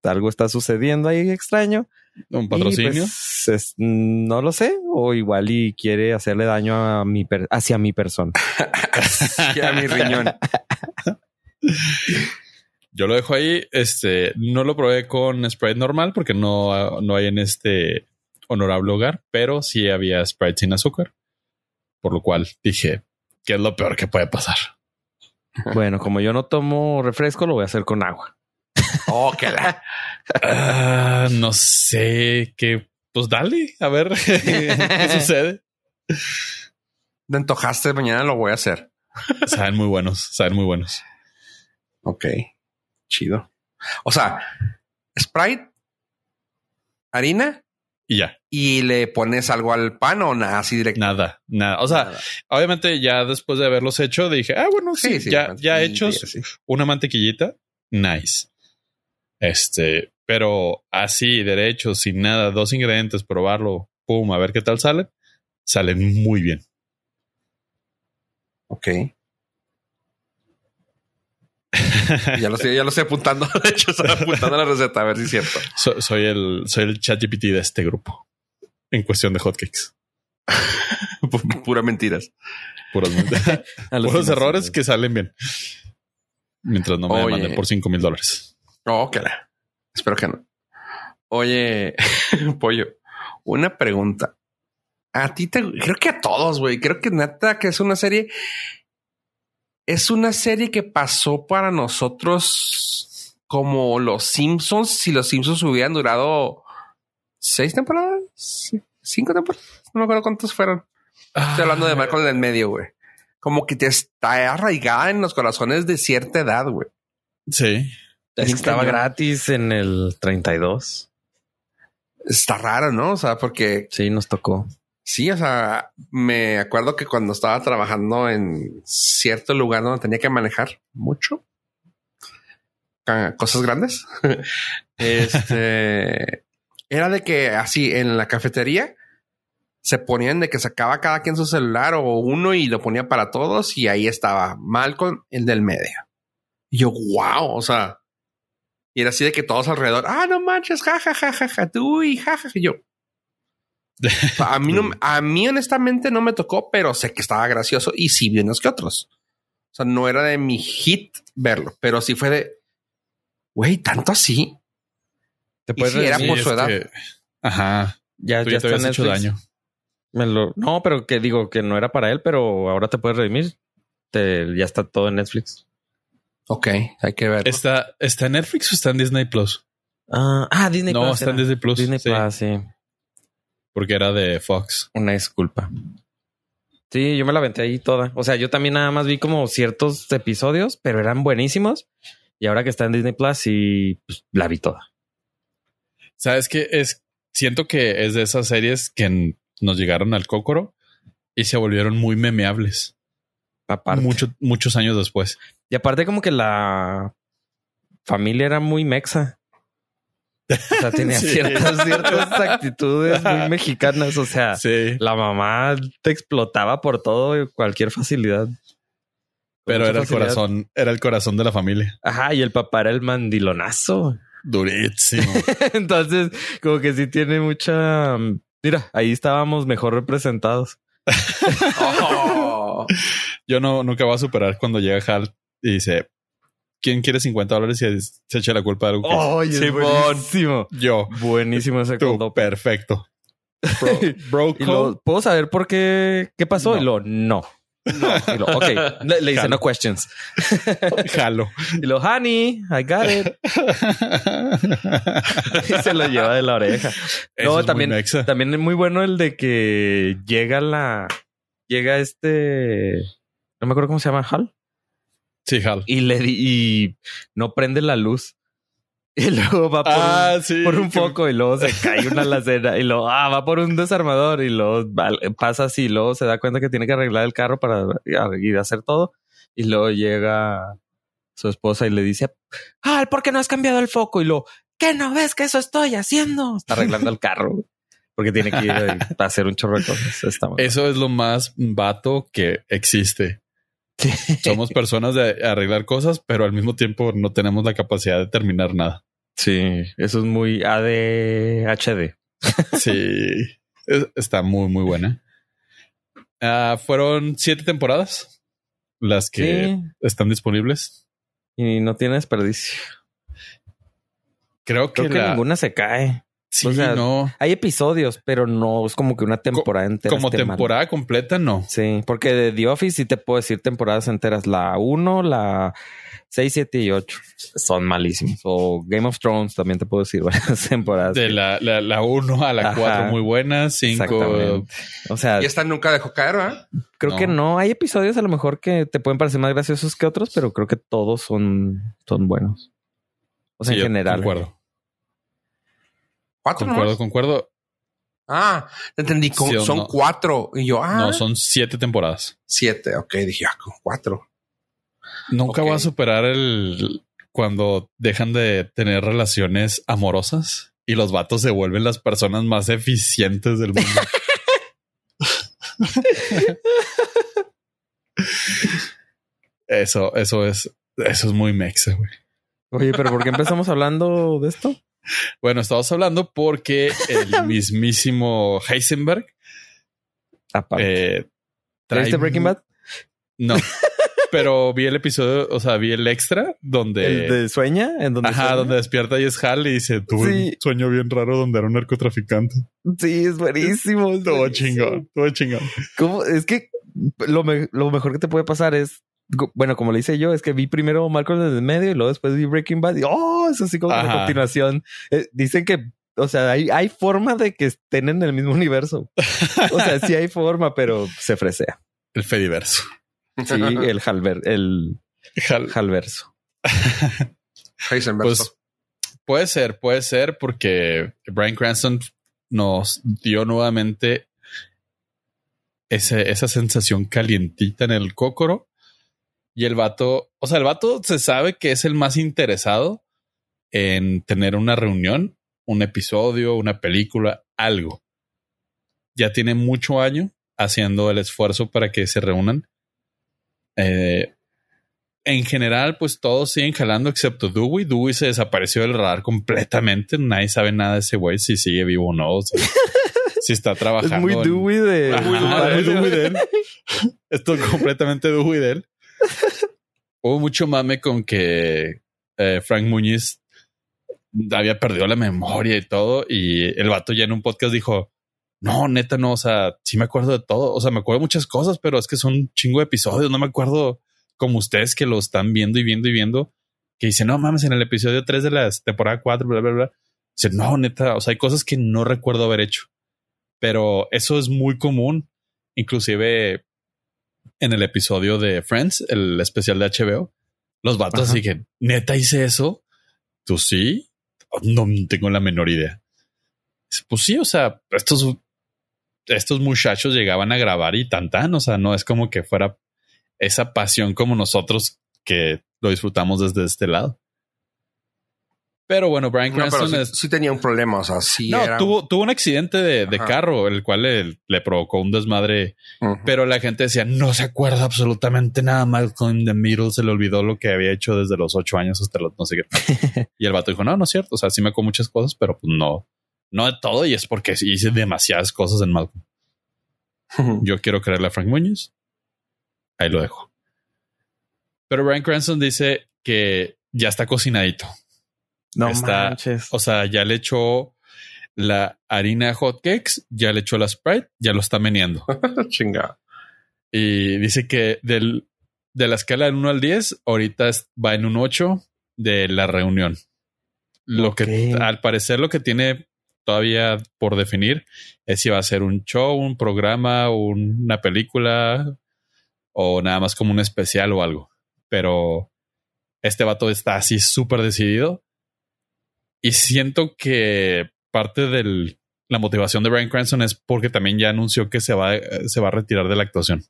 algo está sucediendo ahí extraño. Un patrocinio. Pues, no lo sé, o igual y quiere hacerle daño a mi hacia mi persona. hacia mi riñón. Yo lo dejo ahí. Este no lo probé con Sprite normal porque no, no hay en este honorable hogar, pero sí había Sprite sin azúcar. Por lo cual dije, que es lo peor que puede pasar. Bueno, como yo no tomo refresco, lo voy a hacer con agua. Oh, que la. Ah, no sé qué. Pues dale, a ver qué sucede. Me antojaste, mañana lo voy a hacer. Saben muy buenos, saben muy buenos. Ok, chido. O sea, Sprite, harina y ya. ¿Y le pones algo al pan o nada así directo? Nada, nada. O sea, obviamente ya después de haberlos hecho, dije, ah, bueno, sí, ya, ya hechos una mantequillita, nice. Este, pero así, derecho, sin nada, dos ingredientes, probarlo, pum, a ver qué tal sale, salen muy bien. Ok. ya lo estoy, ya lo estoy apuntando. De hecho, estoy apuntando la receta a ver si es cierto. soy el, soy el chat GPT de este grupo en cuestión de hotcakes. Pura mentiras. Puras mentiras. Puros errores que salen bien. Mientras no me manden por 5 mil dólares. Oh, que Espero que no. Oye, pollo, una pregunta. A ti te, creo que a todos, güey. Creo que neta que es una serie. Es una serie que pasó para nosotros como los Simpsons. Si los Simpsons hubieran durado seis temporadas, cinco temporadas, no me acuerdo cuántos fueron. Estoy hablando de Ah, Malcolm en el medio, güey. Como que te está arraigada en los corazones de cierta edad, güey. Sí. Es que estaba cañón. gratis en el 32. Está raro, ¿no? O sea, porque Sí, nos tocó. Sí, o sea, me acuerdo que cuando estaba trabajando en cierto lugar donde tenía que manejar mucho ca- cosas grandes, este era de que así en la cafetería se ponían de que sacaba cada quien su celular o uno y lo ponía para todos y ahí estaba Malcolm, el del medio. Y yo, wow, o sea, y era así de que todos alrededor, ah, no manches, ja, ja, ja, ja, tú y ja, ja, ja", y yo. A mí, no, a mí honestamente no me tocó, pero sé que estaba gracioso y sí vi unos que otros. O sea, no era de mi hit verlo, pero sí fue de, güey, tanto así. Te Y puedes si era por su edad. que- ajá. ya, Tú ya ya te está hecho Netflix. daño. Me lo- no, pero que digo que no era para él, pero ahora te puedes redimir. Te- ya está todo en Netflix. Ok, hay que ver. ¿Está, ¿Está en Netflix o está en Disney Plus? Ah, ah, Disney no, Plus. está en. Disney Plus. Disney sí, Plus, sí. Porque era de Fox. Una disculpa. Sí, yo me la aventé ahí toda. O sea, yo también nada más vi como ciertos episodios, pero eran buenísimos. Y ahora que está en Disney Plus, sí, pues, la vi toda. ¿Sabes qué? Es, siento que es de esas series que nos llegaron al cócoro y se volvieron muy memeables. Aparte. Mucho- muchos años después. Y aparte como que la familia era muy mexa. O sea, tenía Sí. ciertas, ciertas actitudes muy mexicanas. O sea, Sí. la mamá te explotaba por todo, cualquier facilidad. Pero era el corazón, era el corazón de la familia. Ajá, y el papá era el mandilonazo. Durísimo. Entonces, como que sí tiene mucha... Mira, ahí estábamos mejor representados. Oh. Yo no, nunca voy a superar cuando llega Hal y dice, ¿quién quiere 50 dólares y se echa la culpa de algo que ¡Ay, es buenísimo! yo? Buenísimo ese Tú, perfecto. Bro, bro Y lo, ¿Puedo saber por qué? ¿Qué pasó? No. Y lo, no. Y lo, ok. Le, le dice no questions. jalo. Y lo, honey, I got it. Y se lo lleva de la oreja. Eso no, es también, muy mexa. también es muy bueno el de que llega la, llega este, no me acuerdo cómo se llama, Hal, Sí, Hal. y le di, y no prende la luz. Y luego va por, Ah, un, sí. por un que- foco y luego se cae una alacena y luego ah, va por un desarmador y luego va- pasa así y luego se da cuenta que tiene que arreglar el carro para ir a hacer todo y luego llega su esposa y le dice ah, ¿por qué no has cambiado el foco? Y luego ¿qué no ves que eso estoy haciendo? Está arreglando el carro porque tiene que ir a hacer un chorro de cosas. Está Eso es lo más vato que existe. Somos personas de arreglar cosas, pero al mismo tiempo no tenemos la capacidad de terminar nada. Sí, eso es muy ADHD. Sí, es- está muy, muy buena. Ah, fueron siete temporadas las que Sí, están disponibles. y no tiene desperdicio. Creo que, Creo que la- ninguna se cae. Sí, o sea, no. Hay episodios, pero no es como que una temporada entera. Como mal. temporada completa, no. Sí, porque de The Office sí te puedo decir temporadas enteras. La 1, la 6, 7 y 8 son malísimos. O Game of Thrones también te puedo decir varias temporadas. De la, la, la 1 a la Ajá. 4 muy buenas, 5 Exactamente. O sea, Y esta nunca dejó caer, ¿verdad? creo no. que no. Hay episodios a lo mejor que te pueden parecer más graciosos que otros, pero creo que todos son, son buenos. O sea, Sí, en yo general. Concuerdo, Cuatro concuerdo, nomás? concuerdo. Ah, te entendí. con- Sí son no. cuatro. Y yo, ah, No, son siete temporadas. siete. Ok, dije, ah, con cuatro. Nunca Ok. voy a superar el cuando dejan de tener relaciones amorosas y los vatos se vuelven las personas más eficientes del mundo. eso, eso es, eso es muy mexa, güey. Oye, pero ¿por qué empezamos hablando de esto? Bueno, estamos hablando porque el mismísimo Heisenberg Aparte. eh, trae ¿Viste Breaking Bad? No, pero vi el episodio, o sea, vi el extra donde. ¿El de sueña? ¿En donde Ajá, sueña? donde despierta y es Hal y dice, tuve Sí. un sueño bien raro donde era un narcotraficante. Sí, es buenísimo. es Todo buenísimo. chingón, todo chingón. ¿Cómo? Es que lo, me- lo mejor que te puede pasar es, bueno, como le hice yo, es que vi primero Malcolm desde el medio y luego después vi Breaking Bad y, oh, es así como que a Ajá. continuación. Eh, dicen que, o sea, hay, hay forma de que estén en el mismo universo. O sea, sí hay forma, pero se fresea. El Fediverso. Sí, el halver, el Hal- halverso. Pues puede ser, puede ser, porque Brian Cranston nos dio nuevamente ese- esa sensación calientita en el cócoro. Y el vato, o sea, el vato se sabe que es el más interesado en tener una reunión, un episodio, una película, algo. Ya tiene mucho año haciendo el esfuerzo para que se reúnan. Eh, en general, pues todos siguen jalando excepto Dewey. Dewey se desapareció del radar completamente. Nadie sabe nada de ese güey, si sigue vivo o no. o sea, si está Es trabajando. muy en- Dewey de... Ajá, muy muy Dewey de él. Esto es completamente Dewey de él. Hubo mucho mame con que eh, Frank Muñiz había perdido la memoria y todo. Y el vato ya en un podcast dijo: No, neta, no. O sea, sí me acuerdo de todo. O sea, me acuerdo de muchas cosas, pero es que son un chingo de episodios. No me acuerdo como ustedes que lo están viendo y viendo y viendo. Que dicen, no mames, en el episodio 3 de la temporada 4, bla, bla, bla. Dice, no, neta. O sea, hay cosas que no recuerdo haber hecho pero eso es muy común. Inclusive en el episodio de Friends, el especial de HBO, los vatos así que neta hice eso. Tú sí, no tengo la menor idea. Pues sí, o sea, estos, estos muchachos llegaban a grabar y tan tan, o sea, no es como que fuera esa pasión como nosotros que lo disfrutamos desde este lado. Pero bueno, Brian No, Cranston sí, es, sí tenía un problema. O sea, sí no, era. tuvo, tuvo un accidente de, de carro, el cual le, le provocó un desmadre, pero la gente decía, no se acuerda absolutamente nada. Malcolm in the Middle se le olvidó lo que había hecho desde los ocho años hasta los no sé qué. y el vato dijo, no, no es cierto. O sea, sí me acuerdo muchas cosas, pero pues no, no de todo. Y es porque hice demasiadas cosas en Malcolm. Yo quiero creerle a Frank Muñoz. Ahí lo dejo. Pero Brian Cranston dice que ya está cocinadito. No Está- manches. O sea, ya le echó la harina hotcakes, ya le echó la Sprite, ya lo está meneando. Chinga. y dice que del, de la escala del 1 al 10, ahorita va en un 8 de la reunión. Lo que al parecer lo que tiene todavía por definir es si va a ser un show, un programa, un- una película o nada más como un especial o algo. Pero este vato está así súper decidido y siento que parte de la motivación de Brian Cranston es porque también ya anunció que se va, se va a retirar de la actuación.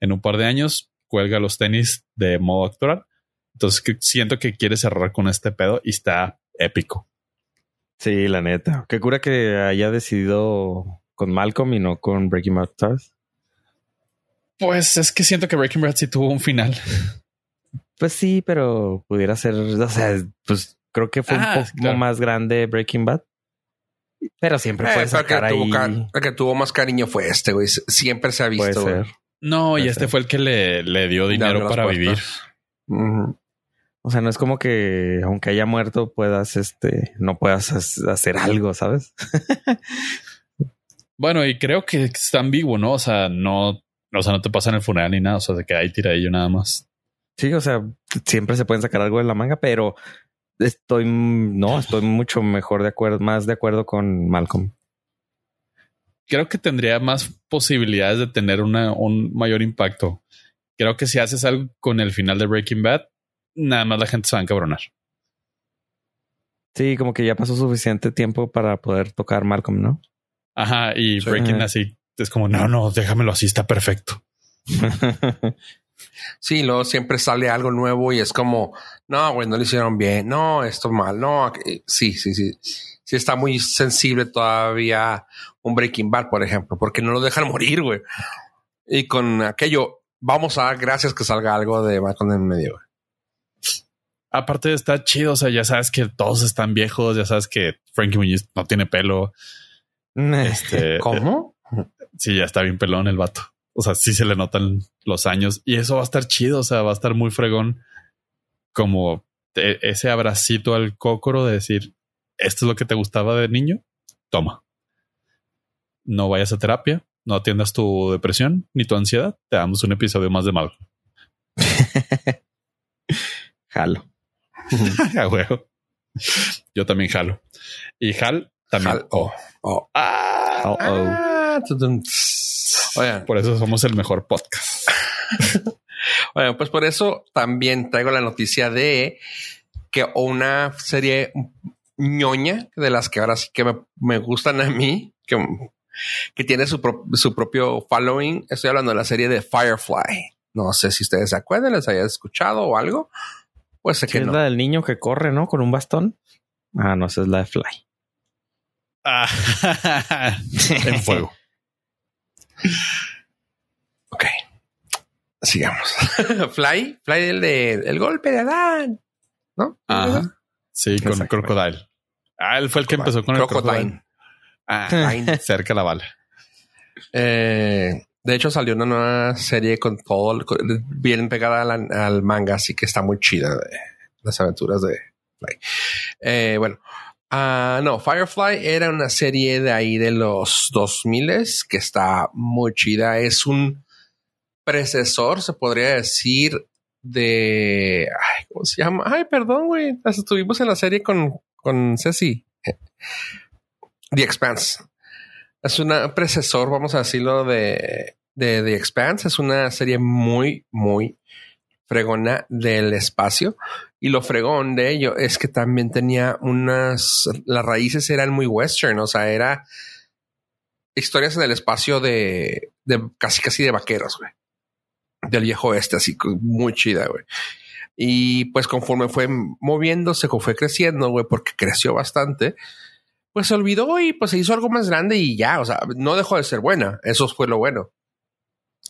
En un par de años cuelga los tenis de modo actoral. Entonces que siento que quiere cerrar con este pedo y está épico. Sí, la neta. Qué cura que haya decidido con Malcolm y no con Breaking Bad, ¿sabes? Pues es que siento que Breaking Bad sí tuvo un final. Pues sí, pero pudiera ser, o sea, pues creo que fue Ah, un poco claro. más grande Breaking Bad. Pero siempre Eh, puede pero que tuvo, ahí. el que tuvo más cariño fue este, güey. Siempre se ha visto. ser. No, y este ser. fue el que le, le dio dinero para puertas. vivir. O sea, no es como que aunque haya muerto puedas, este, no puedas has- hacer algo, ¿sabes? Bueno, y creo que está en vivo, ¿no? O sea, no, o sea, no te pasan el funeral ni nada. O sea, se queda ahí tiradillo nada más. Sí, o sea, siempre se pueden sacar algo de la manga, pero estoy, no, estoy mucho mejor de acuerdo, más de acuerdo con Malcolm. Creo que tendría más posibilidades de tener una, un mayor impacto. Creo que si haces algo con el final de Breaking Bad, nada más la gente se va a encabronar. Sí, como que ya pasó suficiente tiempo para poder tocar Malcolm, ¿no? Ajá, y. Breaking así es como, no, no, déjamelo así, está perfecto. Sí, luego siempre sale algo nuevo y es como, no, güey, no lo hicieron bien. No, esto es mal. No, aquí- sí, sí, sí. Sí está muy sensible todavía un Breaking Bad, por ejemplo, porque no lo dejan morir, güey. Y con aquello, vamos a dar gracias que salga algo de Malcolm en medio. güey. Aparte está chido, o sea, ya sabes que todos están viejos, ya sabes que Frankie Muñiz no tiene pelo. Este, ¿Cómo? Sí, ya está bien pelón el vato. O sea, sí se le notan los años y eso va a estar chido. O sea, va a estar muy fregón como ese abracito al cócoro de decir, esto es lo que te gustaba de niño, toma. No vayas a terapia, no atiendas tu depresión ni tu ansiedad, te damos un episodio más de Malcolm. jalo. A huevo. Yo también jalo. Y Hal también. Oh, oh. Ah, oh, por eso somos el mejor podcast. bueno, pues por eso también traigo la noticia de que una serie ñoña de las que ahora sí que me, gustan a mí, que, que tiene su, su, propio following. Estoy hablando de la serie de Firefly. No sé si ustedes se acuerdan, les haya escuchado o algo. Pues sé que es la del niño que corre, ¿no? Con un bastón. Ah, no, esa es la de Fly. Ah, en fuego. Ok. Sigamos. Fly, Fly el de el golpe de Adán. ¿No? Ajá. Sí, con Crocodile. Ah, él fue el que empezó con el Crocodile. Ah, cerca la bala. Eh, de hecho, salió una nueva serie con todo bien pegada al, manga, así que está muy chida de las aventuras de Fly. Eh, bueno, uh, no, Firefly era una serie de ahí de los 2000 que está muy chida. Es un precesor, se podría decir, de. ¿Cómo se llama? Ay, perdón, güey. Estuvimos en la serie con, con Ceci. The Expanse. Es un precesor, vamos a decirlo, de, de The Expanse. Es una serie muy, muy fregona del espacio. Y lo fregón de ello es que también tenía unas. Las raíces eran muy western, o sea, era historias en el espacio de, de casi, casi de vaqueros, güey del viejo este, así muy chida, güey. Y pues conforme fue moviéndose, fue creciendo, güey, porque creció bastante, pues se olvidó y pues se hizo algo más grande y ya, o sea, no dejó de ser buena, eso fue lo bueno.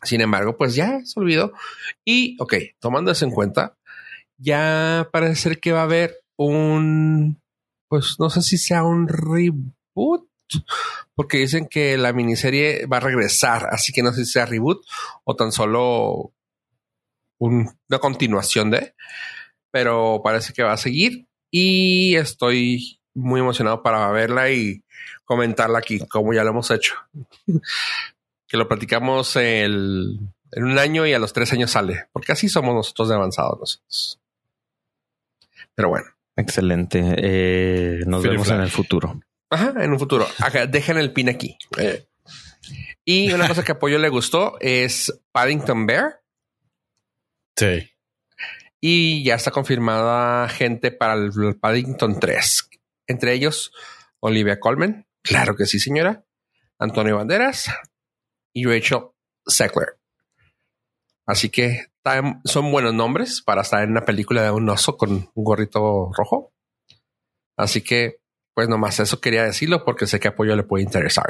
Sin embargo, pues ya se olvidó. Y, ok, tomando eso en cuenta, ya parece que va a haber un, pues no sé si sea un reboot porque dicen que la miniserie va a regresar, así que no sé si sea reboot o tan solo una continuación de, pero parece que va a seguir y estoy muy emocionado para verla y comentarla aquí, como ya lo hemos hecho. Que lo platicamos en un año y a los tres años sale, porque así somos nosotros de avanzados nosotros. Pero bueno. Excelente. Eh, nos vemos en el futuro. Ajá, en un futuro. dejen el pin aquí. Eh. Y una cosa que a Pollo le gustó es Paddington Bear. Sí. Y ya está confirmada gente para el Paddington 3. Entre ellos, Olivia Colman. Claro que sí, señora. Antonio Banderas y Rachel Sackler. Así que son buenos nombres para estar en una película de un oso con un gorrito rojo. Así que pues nomás eso quería decirlo porque sé que apoyo le puede interesar.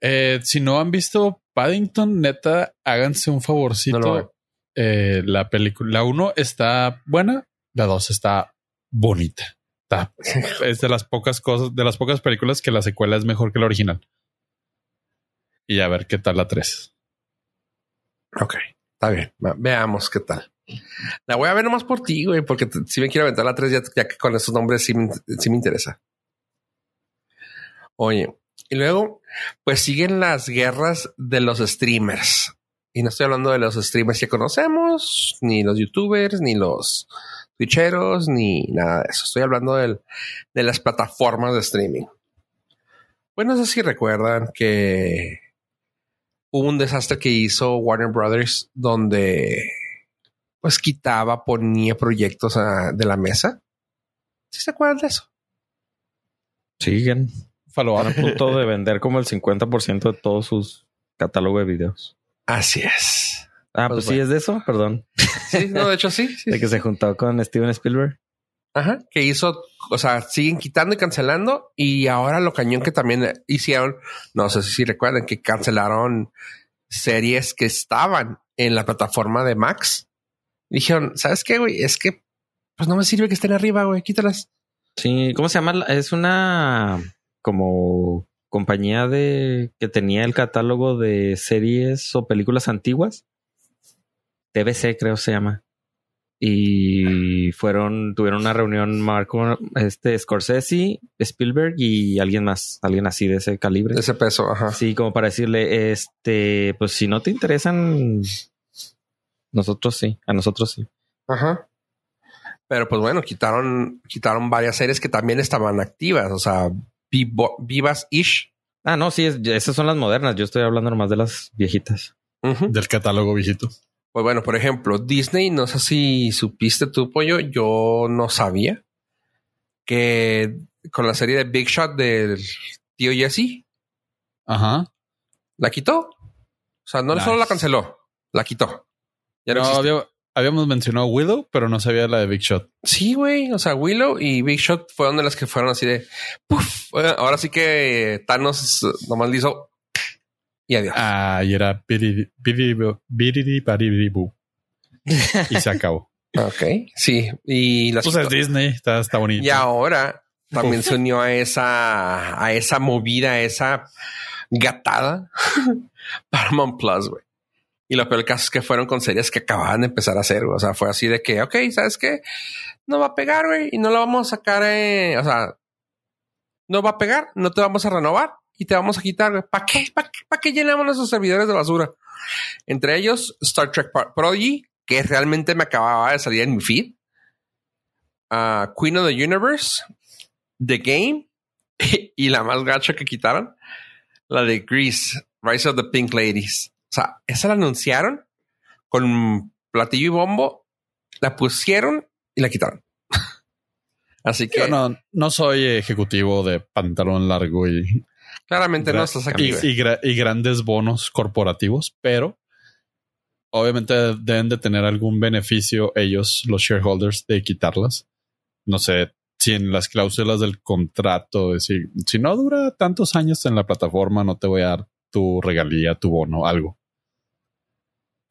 Eh, si no han visto Paddington, neta, háganse un favorcito. Eh, la película, la uno está buena, la dos está bonita. es de las pocas cosas, de las pocas películas que la secuela es mejor que la original. Y a ver qué tal la tres. Ok, está bien. Veamos qué tal. La voy a ver nomás por ti, güey, porque si me quiero aventar la 3, ya, que con esos nombres sí, me interesa. Oye, y luego, pues siguen las guerras de los streamers. Y no estoy hablando de los streamers que conocemos, ni los youtubers, ni los twitcheros, ni nada de eso. Estoy hablando de las plataformas de streaming. Bueno, no sé si recuerdan que hubo un desastre que hizo Warner Brothers donde pues quitaba, ponía proyectos de la mesa. ¿Sí se acuerdan de eso? Siguen. Van a punto de vender como el 50% de todos sus catálogos de videos. Así es. Ah, pues, pues sí es de eso, perdón. Sí, no, de hecho sí. de que se juntó con Steven Spielberg. Ajá, que hizo, o sea, siguen quitando y cancelando y ahora lo cañón que también hicieron, no sé si recuerdan que cancelaron series que estaban en la plataforma de Max dijeron, ¿sabes qué, güey? Es que pues no me sirve que estén arriba, güey, quítalas. Sí, ¿cómo se llama? Es una como compañía de que tenía el catálogo de series o películas antiguas. TBC creo se llama. Y fueron, tuvieron una reunión Marco, este Scorsese, Spielberg y alguien más, alguien así de ese calibre. De ese peso, ajá. Sí, como para decirle, este, pues si no te interesan, nosotros sí, a nosotros sí. Ajá. Pero pues bueno, quitaron, quitaron varias series que también estaban activas. O sea, Vivas Ish. Ah, no, sí, es- esas son las modernas. Yo estoy hablando nomás de las viejitas. Del catálogo viejito. Pues bueno, por ejemplo, Disney, no sé si supiste tu pollo, yo no sabía que con la serie de Big Shot del tío Jesse, Ajá. la quitó. O sea, no Nice. solo la canceló, la quitó. Ya no, No, había- habíamos mencionado Willow, pero no sabía la de Big Shot. Sí, güey. O sea, Willow y Big Shot fueron de las que fueron así de puff. Ahora sí que Thanos nomás le hizo y adiós. Ah, y era biriri-. Y se acabó. Ok. Sí. Y las Pues es Disney, está, está bonito. Y ahora también se unió a esa, a esa movida, a esa gatada Paramount Plus, güey. Y lo peor del caso es que fueron con series que acababan de empezar a hacer, güey. O sea, fue así de que, ok, ¿sabes qué? No va a pegar, güey, y no lo vamos a sacar, eh, o sea, no va a pegar, no te vamos a renovar y te vamos a quitar. ¿Para qué? ¿Para qué, ¿Para qué llenamos nuestros servidores de basura? Entre ellos, Star Trek Pro- Prodigy, que realmente me acababa de salir en mi feed. Ah, Queen of the Universe, The Game y la más gacha que quitaron, la de Grease, Rise of the Pink Ladies. O sea, esa la anunciaron con platillo y bombo, la pusieron y la quitaron. Así que Yo no, no soy ejecutivo de pantalón largo y, claramente no estás aquí. y, grandes bonos corporativos, pero obviamente deben de tener algún beneficio ellos, los shareholders, de quitarlas. No sé si en las cláusulas del contrato, decir, si no dura tantos años en la plataforma, no te voy a dar tu regalía, tu bono, algo.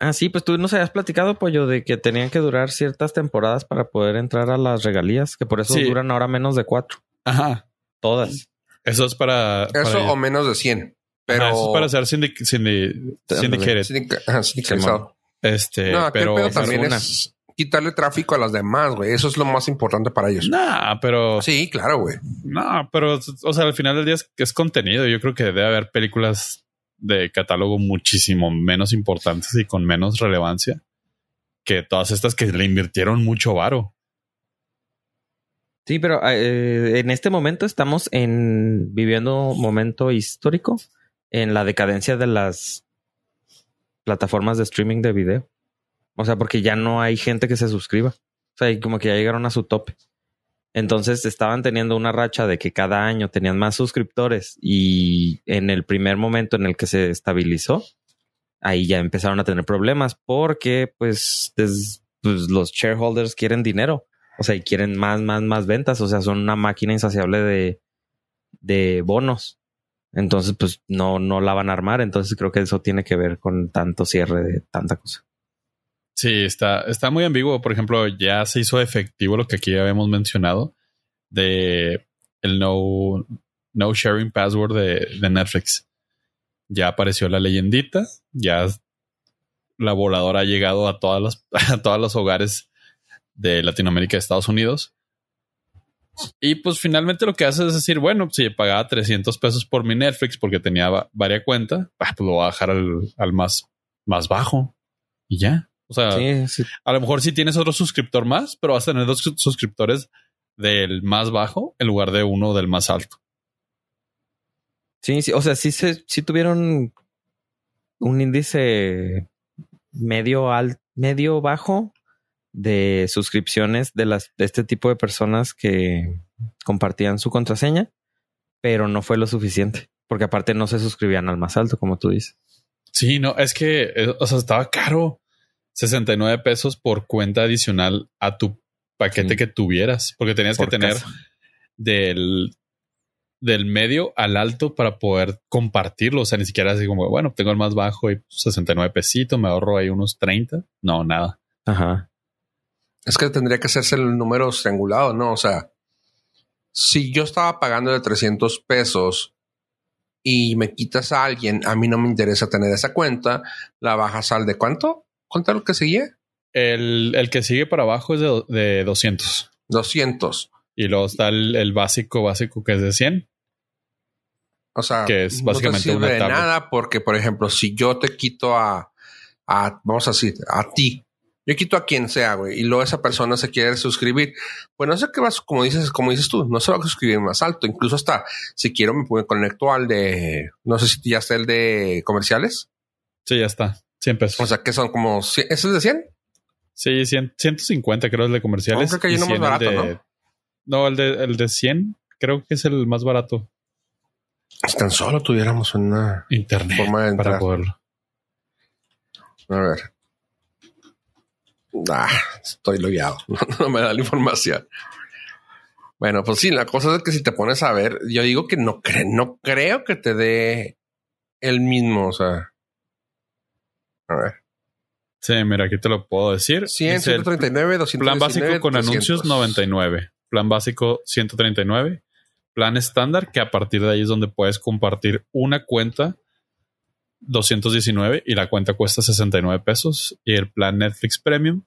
Ah, sí, pues tú nos habías platicado, pollo, de que tenían que durar ciertas temporadas para poder entrar a las regalías, que por eso Sí. duran ahora menos de cuatro. Ajá. Todas. Eso es para. Eso para- o menos de 100. Pero eso es para ser syndic- syndi- syndicated. Sindica- ajá, sindicalizado. Este, No, pero. el pedo también es quitarle tráfico a las demás, güey. Eso es lo más importante para ellos. Nah, pero. Sí, claro, güey. No, pero, o sea, al final del día es, es contenido. Yo creo que debe haber películas de catálogo muchísimo menos importantes y con menos relevancia que todas estas que le invirtieron mucho varo. Sí, pero eh, en este momento estamos en viviendo un momento histórico en la decadencia de las plataformas de streaming de video. O sea, porque ya no hay gente que se suscriba. O sea, y como que ya llegaron a su tope. Entonces estaban teniendo una racha de que cada año tenían más suscriptores y en el primer momento en el que se estabilizó, ahí ya empezaron a tener problemas porque pues, pues los shareholders quieren dinero. O sea, y quieren más, más, más ventas. O sea, son una máquina insaciable de, de bonos. Entonces, pues no, no la van a armar. Entonces creo que eso tiene que ver con tanto cierre de tanta cosa. Sí, está, está muy ambiguo. Por ejemplo, ya se hizo efectivo lo que aquí habíamos mencionado de el no, no sharing password de, de Netflix. Ya apareció la leyendita, ya la voladora ha llegado a todas las, a todos los hogares de Latinoamérica y Estados Unidos. Y pues finalmente lo que hace es decir, bueno, si pagaba 300 pesos por mi Netflix porque tenía va- varia cuenta, ah, pues lo voy a bajar al, al más, más bajo y ya. O sea, Sí, sí. a lo mejor sí tienes otro suscriptor más, pero vas a tener dos sus- suscriptores del más bajo en lugar de uno del más alto. Sí, sí. O sea, sí, se, sí tuvieron un índice medio al, medio bajo de suscripciones de las de este tipo de personas que compartían su contraseña, pero no fue lo suficiente, porque aparte no se suscribían al más alto, como tú dices. Sí, no, es que, eh, o sea, estaba caro. 69 pesos por cuenta adicional a tu paquete Sí. que tuvieras, porque tenías Por que tener casa. del, del medio al alto para poder compartirlo. O sea, ni siquiera así como, bueno, tengo el más bajo y 69 pesitos, me ahorro ahí unos 30. No, nada. Ajá. Es que tendría que hacerse el número triangulado, ¿no? O sea, si yo estaba pagando de 300 pesos y me quitas a alguien, a mí no me interesa tener esa cuenta, la bajas al de cuánto? ¿Cuánto es lo que seguía? El, el que sigue para abajo es de, de 200. 200. Y luego está el, el básico, básico que es de 100. O sea, Que es no básicamente te sirve una de nada porque, por ejemplo, si yo te quito a, a, vamos a decir, a ti, yo quito a quien sea, güey, y luego esa persona se quiere suscribir, pues no sé qué vas, como dices, como dices tú, no se va a suscribir más alto, incluso hasta si quiero me conecto al de, no sé si ya está el de comerciales, Sí, ya está. 100 pesos. o sea, que son como, cien- ¿ese es de 100? sí, 100, 150 creo el de comerciales. No, creo que hay uno más 100 el barato, de- ¿no? el de, el de 100 creo que es el más barato. Si tan solo tuviéramos una Internet forma de para entrar. poderlo. A ver. Ah, estoy logueado. No, me da la información. Bueno, pues sí, la cosa es que si te pones a ver, yo digo que no, cre- no creo que te dé el mismo, o sea. A ver. Sí, mira, aquí te lo puedo decir. 100, Dice el 139, 219, Plan básico con 300. anuncios 99. Plan básico 139. Plan estándar que a partir de ahí es donde puedes compartir una cuenta 219 y la cuenta cuesta 69 pesos. Y el plan Netflix Premium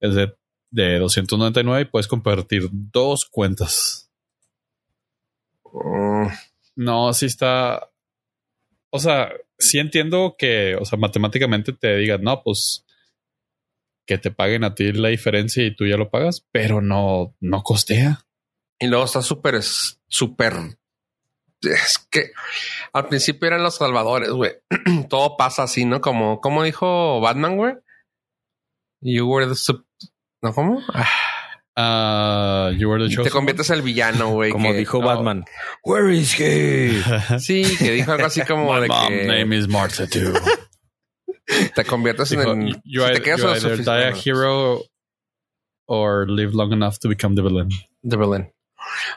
es de, de 299 y puedes compartir dos cuentas. Mm, No, sí está. O sea, sí entiendo que, o sea, matemáticamente te digan, no, pues que te paguen a ti la diferencia y tú ya lo pagas, pero no, no costea. Y luego está súper, súper. Es que al principio eran los salvadores, güey. Todo pasa así, ¿no? Como, como dijo Batman, güey. You were the. sup- ¿No? ¿Cómo? Ah, you were the te conviertes en el villano, güey. Como que- dijo no, Batman. Where is he? Sí, que dijo algo así como My de mom que name is Martha too. te conviertes Dijo, en. you, si te quedas you either die a hero or live long enough to become the villain. de Berlín.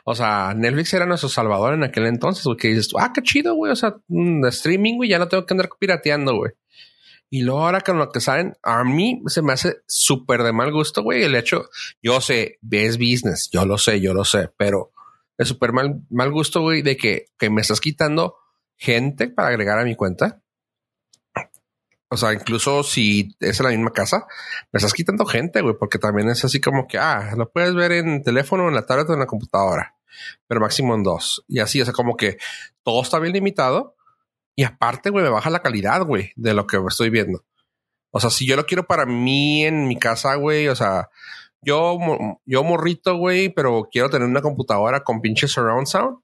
O sea, Netflix era nuestro salvador en aquel entonces, güey, que dices, ah, qué chido, güey. O sea, mm, de streaming, güey, ya no tengo que andar pirateando, güey. Y luego ahora con lo que saben, a mí se me hace súper de mal gusto, güey, el hecho, yo sé, es business, yo lo sé, yo lo sé, pero es súper mal, mal gusto, güey, de que, que me estás quitando gente para agregar a mi cuenta. O sea, incluso si es en la misma casa, me estás quitando gente, güey, porque también es así como que, ah, lo puedes ver en teléfono, en la tablet o en la computadora, pero máximo en dos. Y así, o sea, como que todo está bien limitado. Y aparte, güey, me baja la calidad, güey, de lo que estoy viendo. O sea, si yo lo quiero para mí en mi casa, güey, o sea, yo, yo morrito, güey, pero quiero tener una computadora con pinche surround sound.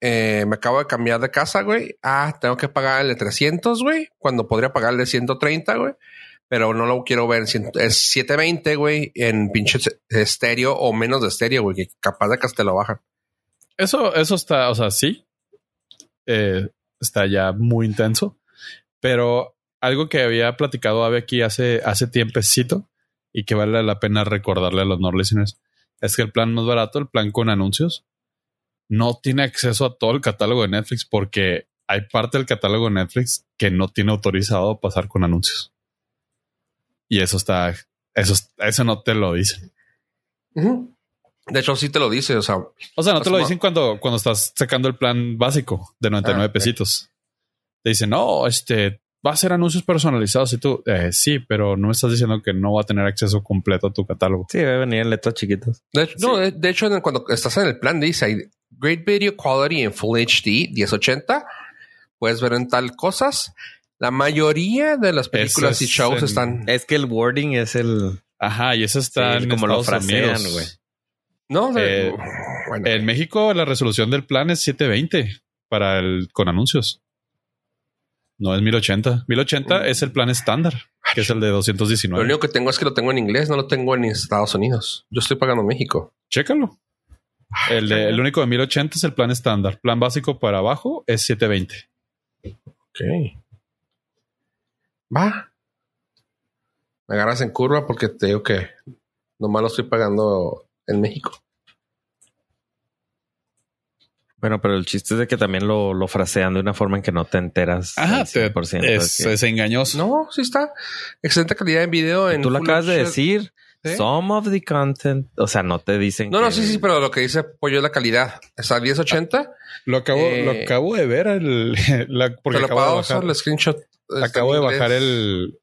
Eh, me acabo de cambiar de casa, güey. Ah, tengo que pagar el de 300, güey, cuando podría pagar el de 130, güey. Pero no lo quiero ver es 720, güey, en pinche estéreo o menos de estéreo, güey, que capaz de que te lo bajan. Eso, eso está, o sea, sí. Eh, está ya muy intenso. Pero algo que había platicado Ave aquí hace, hace tiempecito y que vale la pena recordarle a los no listeners es que el plan más barato, el plan con anuncios, no tiene acceso a todo el catálogo de Netflix porque hay parte del catálogo de Netflix que no tiene autorizado pasar con anuncios. Y eso está, eso, eso no te lo dicen. De hecho, sí te lo dice, o sea, O sea, no te lo dicen cuando, cuando estás sacando el plan básico de 99 Ah, pesitos. Te dicen, no, este va a ser anuncios personalizados y tú, eh, sí, pero no me estás diciendo que no va a tener acceso completo a tu catálogo. Sí, debe venir en letras chiquitas. De hecho, no, de, de hecho, cuando estás en el plan, dice ahí, Great Video Quality en Full HD 1080. Puedes ver en tal cosas. La mayoría de las películas y shows en- están. Es que el wording es el... Ajá, y eso está Sí, en como lo Estados frasean, Unidos. güey. No, de- eh, bueno, En México la resolución del plan es 720 para el con anuncios. No es 1080. 1080 es el plan estándar, que es el de lo 219. único que tengo es que lo tengo en inglés, no lo tengo en Estados Unidos. Yo estoy pagando México. Chécalo. El, de- el único de 1080 es el plan estándar. Plan básico para abajo es 720. Ok. Va. Me agarras en curva porque te digo que nomás lo estoy pagando en México. Bueno, pero el chiste es de que también lo, lo frasean de una forma en que no te enteras. Ajá, te- 100%, es, que- es engañoso. No, sí está. Excelente calidad en video. En Tú lo acabas de decir. ¿Sí? Some of the content. O sea, no te dicen. No, que- no, sí, sí, pero lo que dice Pollo es la calidad. Está a 1080. Lo acabo, Eh, lo acabo de ver el, la- porque Te lo acabo de bajar, el screenshot. está acabo de bajar el,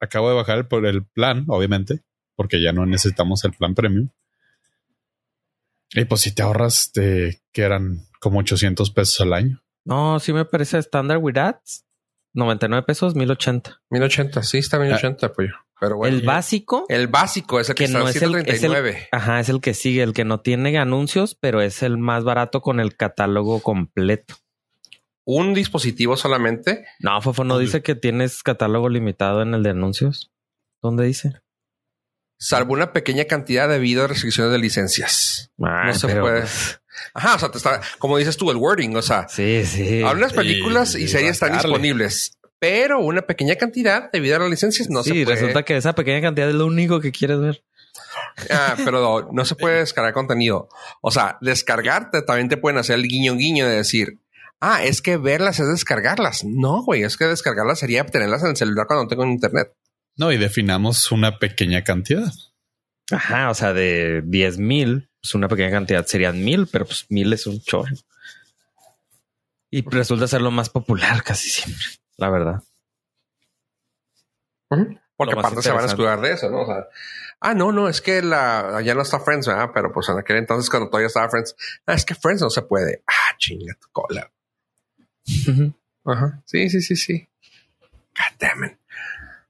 acabo de bajar el, por el plan, obviamente, porque ya no necesitamos el plan premium. Y pues si te ahorras de que eran como 800 pesos al año. No, sí me parece estándar with ads. 99 pesos, 1080. 1080, sí, está 1080, Pollo. Pero bueno. el básico, El básico es el que, que está no es el, es el- 139. ajá, es el que sigue, el que no tiene anuncios, pero es el más barato con el catálogo completo. Un dispositivo solamente. No, Fofo, no ¿Dónde? dice que tienes catálogo limitado en el de anuncios. ¿Dónde dice? Salvo una pequeña cantidad debido a restricciones de licencias. Ah, No se pero, puede. pues, Ajá, o sea, te está, como dices tú, el wording, o sea, Sí, sí. algunas películas y, y series están disponibles, pero una pequeña cantidad debido a las licencias no sí, se puede. resulta que esa pequeña cantidad es lo único que quieres ver. Ah, pero no se puede descargar contenido. O sea, descargarte también te pueden hacer el guiño guiño de decir, ah, es que verlas es descargarlas. No, güey, es que descargarlas sería tenerlas en el celular cuando tengo internet. No, y definamos una pequeña cantidad. Ajá, o sea, de 10 mil, pues una pequeña cantidad serían mil, pero pues mil es un chorro. Y resulta ser lo más popular casi siempre, la verdad. Porque aparte se van a escudar de eso, ¿no? O sea, ah, no, no, es que la ya no está Friends, ¿verdad? Pero pues en aquel entonces cuando todavía estaba Friends, ah, es que Friends no se puede. Ah, chinga tu cola. Ajá. Sí, sí, sí, sí. God damn it.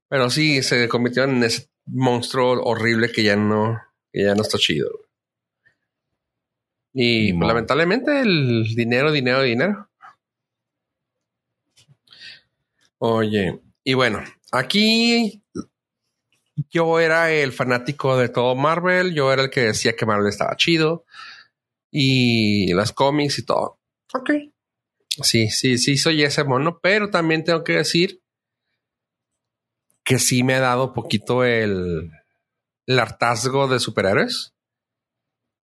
Pero sí, se convirtió en ese monstruo horrible que ya no, que ya no está chido. Y lamentablemente el dinero, dinero, dinero. Oye, y bueno, aquí yo era el fanático de todo Marvel, yo era el que decía que Marvel estaba chido y las cómics y todo. Ok. Sí, sí, sí, soy ese mono, pero también tengo que decir que sí me ha dado poquito el, el hartazgo de superhéroes.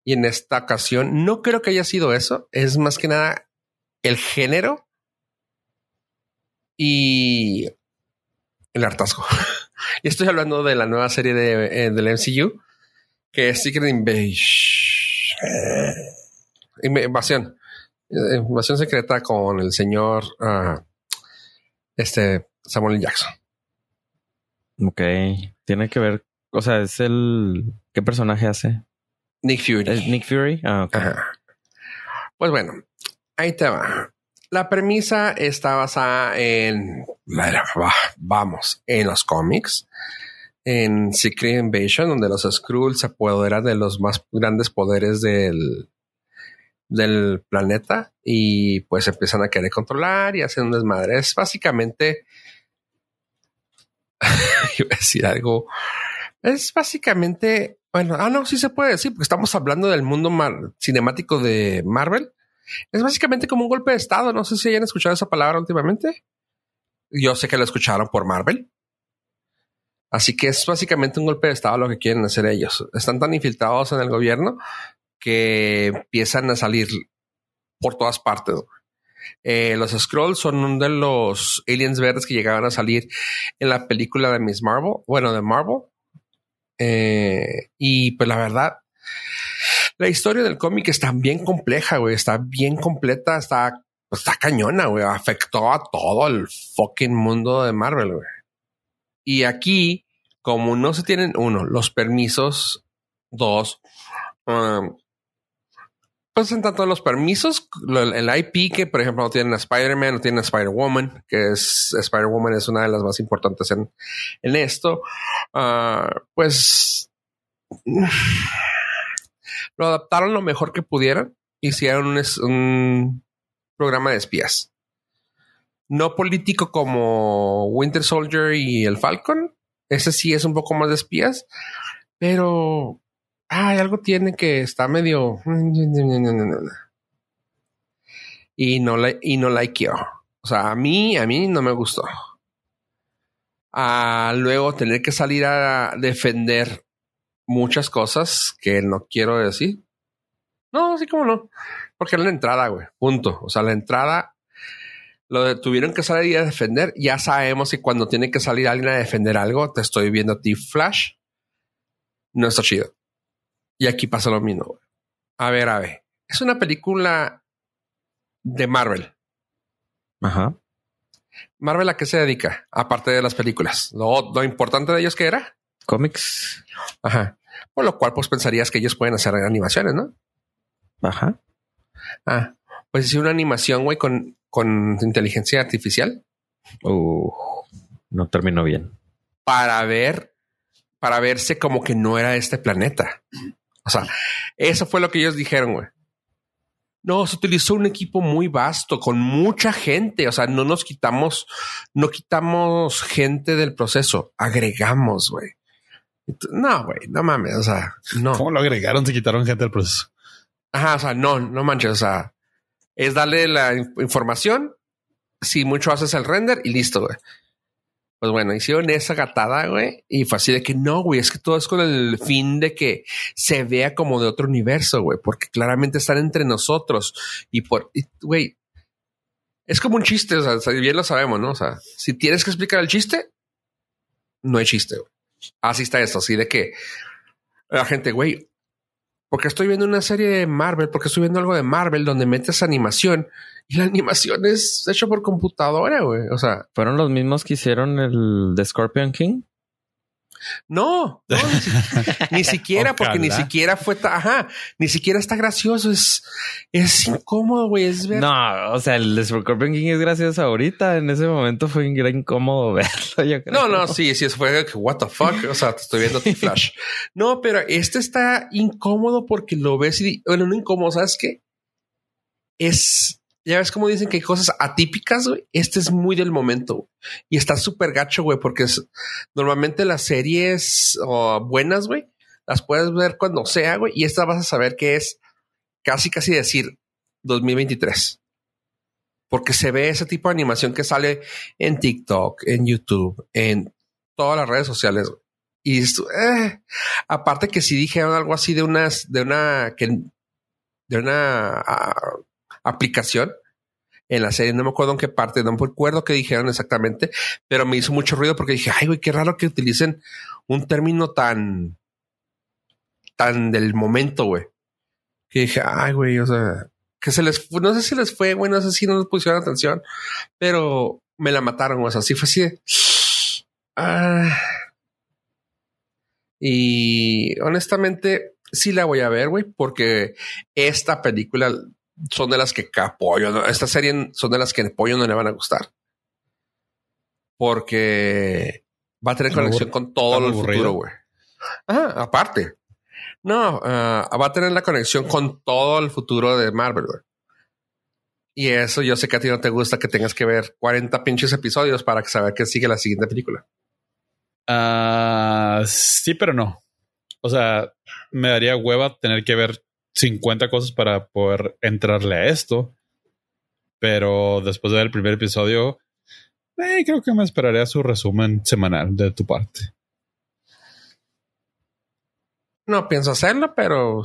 Y en esta ocasión no creo que haya sido eso, es más que nada el género y el hartazgo. y estoy hablando de la nueva serie de, eh, del MCU, que es Secret Invasion. Inv- Invasión. Eh, Invasión secreta con el señor ah, este Samuel. Jackson. Ok, tiene que ver, o sea, es el... ¿Qué personaje hace? Nick Fury. ¿Es Nick Fury? Ah, ok. Ajá. Pues bueno, ahí te va. La premisa está basada en, vamos, en los cómics, en Secret Invasion, donde los Skrulls se apoderan de los más grandes poderes del, del planeta y pues empiezan a querer controlar y hacen un desmadre. Es básicamente, iba a decir algo, es básicamente, bueno, ah, no, sí se puede decir, porque estamos hablando del mundo cinemático de Marvel. Es básicamente como un golpe de estado. No sé si hayan escuchado esa palabra últimamente. Yo sé que lo escucharon por Marvel. Así que es básicamente un golpe de estado lo que quieren hacer ellos. Están tan infiltrados en el gobierno que empiezan a salir por todas partes. Eh, los Scrolls son uno de los aliens verdes que llegaban a salir en la película de Miss Marvel, bueno, de Marvel. Eh, y pues la verdad, la historia del cómic está bien compleja, güey. Está bien completa, está, está cañona, güey. Afectó a todo el fucking mundo de Marvel, güey. Y aquí, como no se tienen, uno, los permisos, dos, um, pues en tanto los permisos, el IP que, por ejemplo, no tienen a Spider-Man, no tienen a Spider-Woman, que es Spider-Woman es una de las más importantes en, en esto, ah, pues lo adaptaron lo mejor que pudieran. Hicieron un, programa de espías. No político como Winter Soldier y el Falcon. Ese sí es un poco más de espías. Pero ay, algo tiene que está medio. Y no la, y no. O sea, a mí, a mí no me gustó. A luego tener que salir a defender muchas cosas que no quiero decir. No, así como no. Porque es la entrada, güey. Punto. O sea, la entrada lo de, tuvieron que salir a defender. Ya sabemos que cuando tiene que salir alguien a defender algo, te estoy viendo a ti, Flash. no está chido. Y aquí pasa lo mismo. güey. A ver, a ver. Es una película de Marvel. Ajá. Marvel a qué se dedica, aparte de las películas. Lo, lo importante de ellos que era. Cómics. Ajá. Por lo cual, pues pensarías que ellos pueden hacer animaciones, ¿no? Ajá. Ah, pues hice una animación, güey, con, con inteligencia artificial Uh, no terminó bien. para ver, para verse como que no era este planeta. O sea, eso fue lo que ellos dijeron, güey. No, se utilizó un equipo muy vasto, con mucha gente. O sea, no nos quitamos, no quitamos gente del proceso, agregamos, güey. No, güey, no mames. O sea, no. ¿Cómo lo agregaron? Se quitaron gente del proceso. Ajá, o sea, no, no manches, o sea, es darle la in- información, si mucho haces el render y listo, güey. Pues bueno, hicieron esa gatada, güey, y fue así de que no, güey, es que todo es con el fin de que se vea como de otro universo, güey, porque claramente están entre nosotros y por, y, güey, es como un chiste, o sea, o sea, bien lo sabemos, ¿no? O sea, si tienes que explicar el chiste, no hay chiste, güey. Así está esto, así de que la gente, güey, porque estoy viendo una serie de Marvel, porque estoy viendo algo de Marvel donde metes animación y la animación es hecha por computadora, güey. O sea, ¿Fueron los mismos que hicieron el de Scorpion King? No, no, ni, si- ni siquiera, porque ni siquiera fue, ta- ajá, ni siquiera está gracioso. Es, es incómodo, güey. Es ver. No, o sea, el de Scorpion King es gracioso ahorita. En ese momento fue incómodo verlo. Yo creo. No, no, sí, sí, eso fue que what the fuck. O sea, te estoy viendo tu flash. No, pero este está incómodo porque lo ves y bueno, no incómodo, ¿sabes qué? Es ya ves cómo dicen que hay cosas atípicas, güey. Este es muy del momento y está súper gacho, güey, porque normalmente las series buenas, güey, las puedes ver cuando sea, güey, y esta vas a saber que es casi, casi decir 2023 porque se ve ese tipo de animación que sale en TikTok, en YouTube, en todas las redes sociales. Y esto, eh, aparte que si dijeron algo así de unas, de una, que, de una ah, aplicación en la serie, no me acuerdo en qué parte, no me acuerdo qué dijeron exactamente, pero me hizo mucho ruido porque dije, ay, güey, qué raro que utilicen un término tan, tan del momento, güey. Que dije, ay, güey, o sea, que se les no sé si les fue, güey, no sé si no les pusieron atención, pero me la mataron, o sea, así fue así de. Ah. Y honestamente, sí la voy a ver, güey, porque esta película son de las que apoyo, ¿no? esta serie son de las que apoyo no le van a gustar. Porque va a tener conexión con todo el futuro, güey. Ah, aparte. No, ah, va a tener la conexión con todo el futuro de Marvel, güey. Y eso yo sé que a ti no te gusta que tengas que ver 40 pinches episodios para saber que sigue la siguiente película. Ah, sí, pero no. O sea, me daría hueva tener que ver 50 cosas para poder entrarle a esto. Pero después de ver el primer episodio, eh, creo que me esperaría su resumen semanal de tu parte. No pienso hacerlo, pero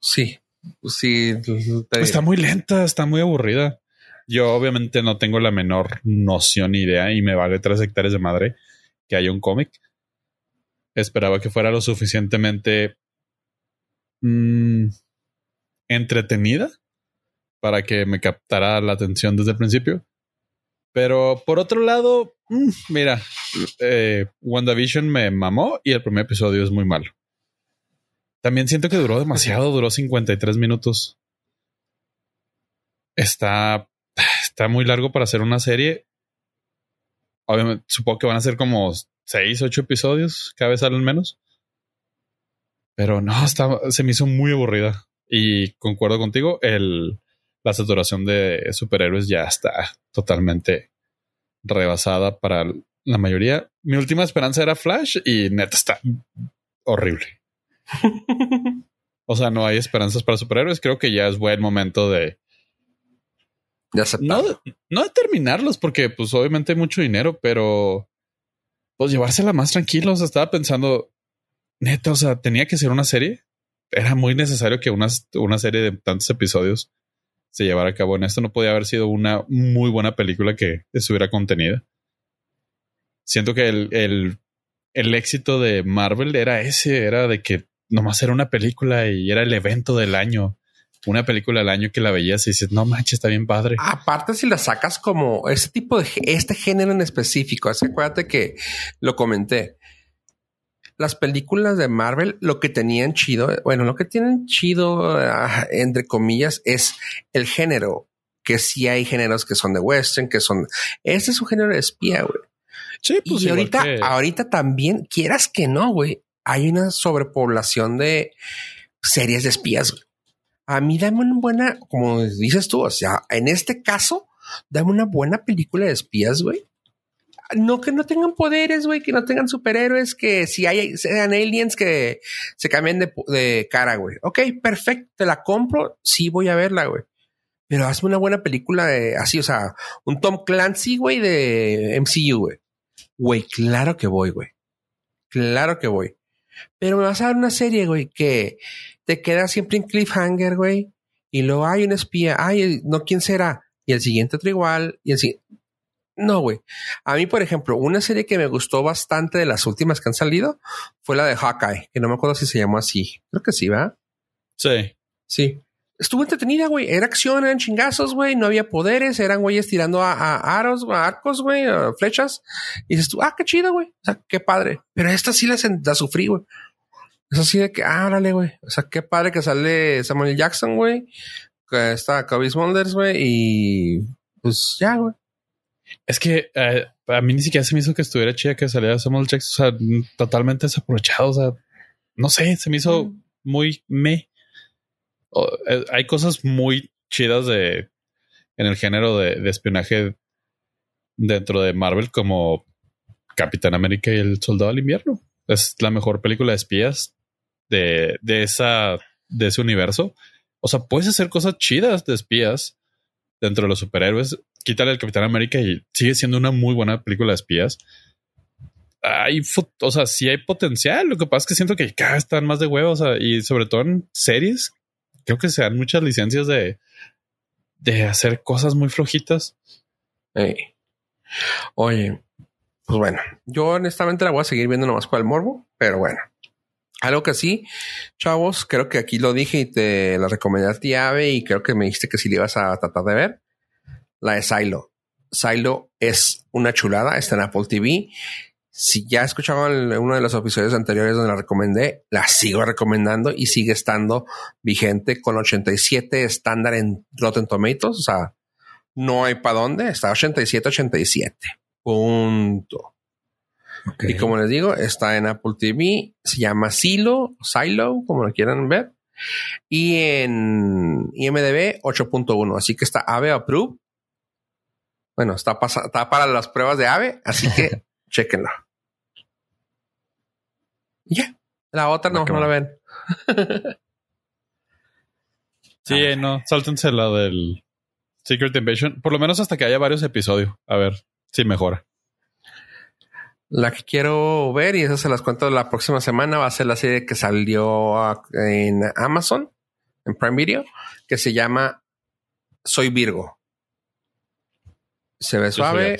sí. Sí. Está muy lenta, está muy aburrida. Yo obviamente no tengo la menor noción ni idea y me vale tres hectáreas de madre que haya un cómic. Esperaba que fuera lo suficientemente mm, entretenida para que me captara la atención desde el principio. Pero por otro lado, mm, mira, eh, WandaVision me mamó y el primer episodio es muy malo. También siento que duró demasiado, duró 53 minutos. Está, está muy largo para hacer una serie. Obviamente, supongo que van a ser como 6, 8 episodios, cada vez salen menos. Pero no, está, se me hizo muy aburrida. Y concuerdo contigo, el, la saturación de superhéroes ya está totalmente rebasada para la mayoría. Mi última esperanza era Flash y neta está horrible. O sea, no hay esperanzas para superhéroes. Creo que ya es buen momento de de aceptar. no, de- no de terminarlos, porque pues obviamente hay mucho dinero, pero pues llevársela más tranquilo. O sea, estaba pensando, neta, o sea, tenía que ser una serie. Era muy necesario que una, una serie de tantos episodios se llevara a cabo en esto. No podía haber sido una muy buena película que estuviera contenida. Siento que el, el el éxito de Marvel era ese, era de que nomás era una película y era el evento del año. Una película al año que la veías y dices, no manches, está bien padre. Aparte, si la sacas como este tipo de este género en específico, así acuérdate que lo comenté. Las películas de Marvel, lo que tenían chido, bueno, lo que tienen chido, ah, entre comillas, es el género. Que sí hay géneros que son de western, que son. Este es un género de espía, güey. Sí, pues y ahorita, ahorita también, quieras que no, güey, hay una sobrepoblación de series de espías. A mí dame una buena, como dices tú, o sea, en este caso, dame una buena película de espías, güey. No que no tengan poderes, güey, que no tengan superhéroes, que si hay, sean aliens que se cambien de, de cara, güey. Ok, perfecto, te la compro, sí voy a verla, güey. Pero hazme una buena película de así, o sea, un Tom Clancy, güey, de MCU, güey. Güey, claro que voy, güey. Claro que voy. Pero me vas a dar una serie, güey, que te queda siempre en cliffhanger, güey. Y luego hay un espía. Ay, no, ¿quién será? Y el siguiente otro igual. Y así. No, güey. A mí, por ejemplo, una serie que me gustó bastante de las últimas que han salido fue la de Hawkeye, que no me acuerdo si se llamó así. Creo que sí, ¿va? Sí. Sí estuvo entretenida, güey. Era acción, eran chingazos, güey. No había poderes, eran güeyes tirando a, aros, a arcos, güey, flechas. Y dices tú, ah, qué chido, güey. O sea, qué padre. Pero esta sí la, la sufrí, güey. Es así de que, ah, órale, güey. O sea, qué padre que sale Samuel Jackson, güey. Que está Kobe Smulders, güey. Y pues ya, güey. Es que eh, a mí ni siquiera se me hizo que estuviera chida que saliera Samuel Jackson. O sea, totalmente desaprovechado. O sea, no sé, se me hizo mm. muy me. Eh, hay cosas muy chidas de en el género de, espionaje dentro de Marvel como Capitán América y el Soldado del Invierno. Es la mejor película de espías de, de esa de ese universo. O sea, puedes hacer cosas chidas de espías dentro de los superhéroes. Quítale el Capitán América y sigue siendo una muy buena película de espías. Hay, o sea, sí hay potencial. Lo que pasa es que siento que cada están más de huevos y sobre todo en series creo que se dan muchas licencias de, de hacer cosas muy flojitas. Oye, pues bueno, yo honestamente la voy a seguir viendo nomás por el morbo, pero bueno. Algo que sí, chavos, creo que aquí lo dije y te la recomendé a ti, Ave, y creo que me dijiste que si le ibas a tratar de ver. La de Silo. Silo es una chulada, está en Apple TV si ya escuchaban uno de los episodios anteriores donde la recomendé, la sigo recomendando y sigue estando vigente con 87 estándar en Rotten Tomatoes. O sea, no hay para dónde. Está 87, 87. Punto. Y como les digo, está en Apple TV. Se llama Silo, Silo, como lo quieran ver. Y en IMDB 8.1. Así que está AVE Approved. Bueno, está, está para las pruebas de AVE. Así que chequenlo. Ya. La otra no, no la ven. sí, no, sáltense la del Secret Invasion. Por lo menos hasta que haya varios episodios. A ver si mejora. La que quiero ver, y eso se las cuento la próxima semana, va a ser la serie que salió en Amazon, en Prime Video, que se llama Soy Virgo. Se ve suave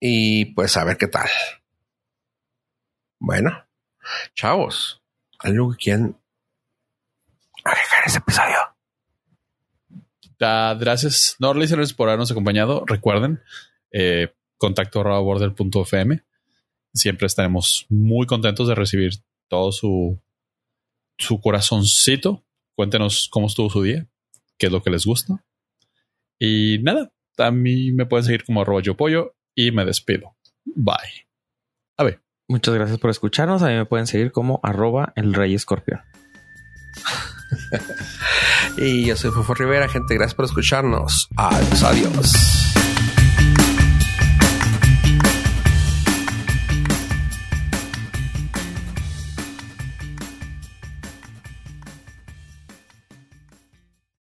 y pues a ver qué tal. Bueno, chavos, algo que quieran agregar ese episodio. Uh, gracias, no listeners, por habernos acompañado. Recuerden, eh, contacto border.fm. Siempre estaremos muy contentos de recibir todo su, su corazoncito. Cuéntenos cómo estuvo su día, qué es lo que les gusta. Y nada, a mí me pueden seguir como arroba yo pollo y me despido. Bye. A ver. Muchas gracias por escucharnos. A mí me pueden seguir como arroba el rey escorpión. y yo soy Fofo Rivera, gente. Gracias por escucharnos. Adiós, adiós.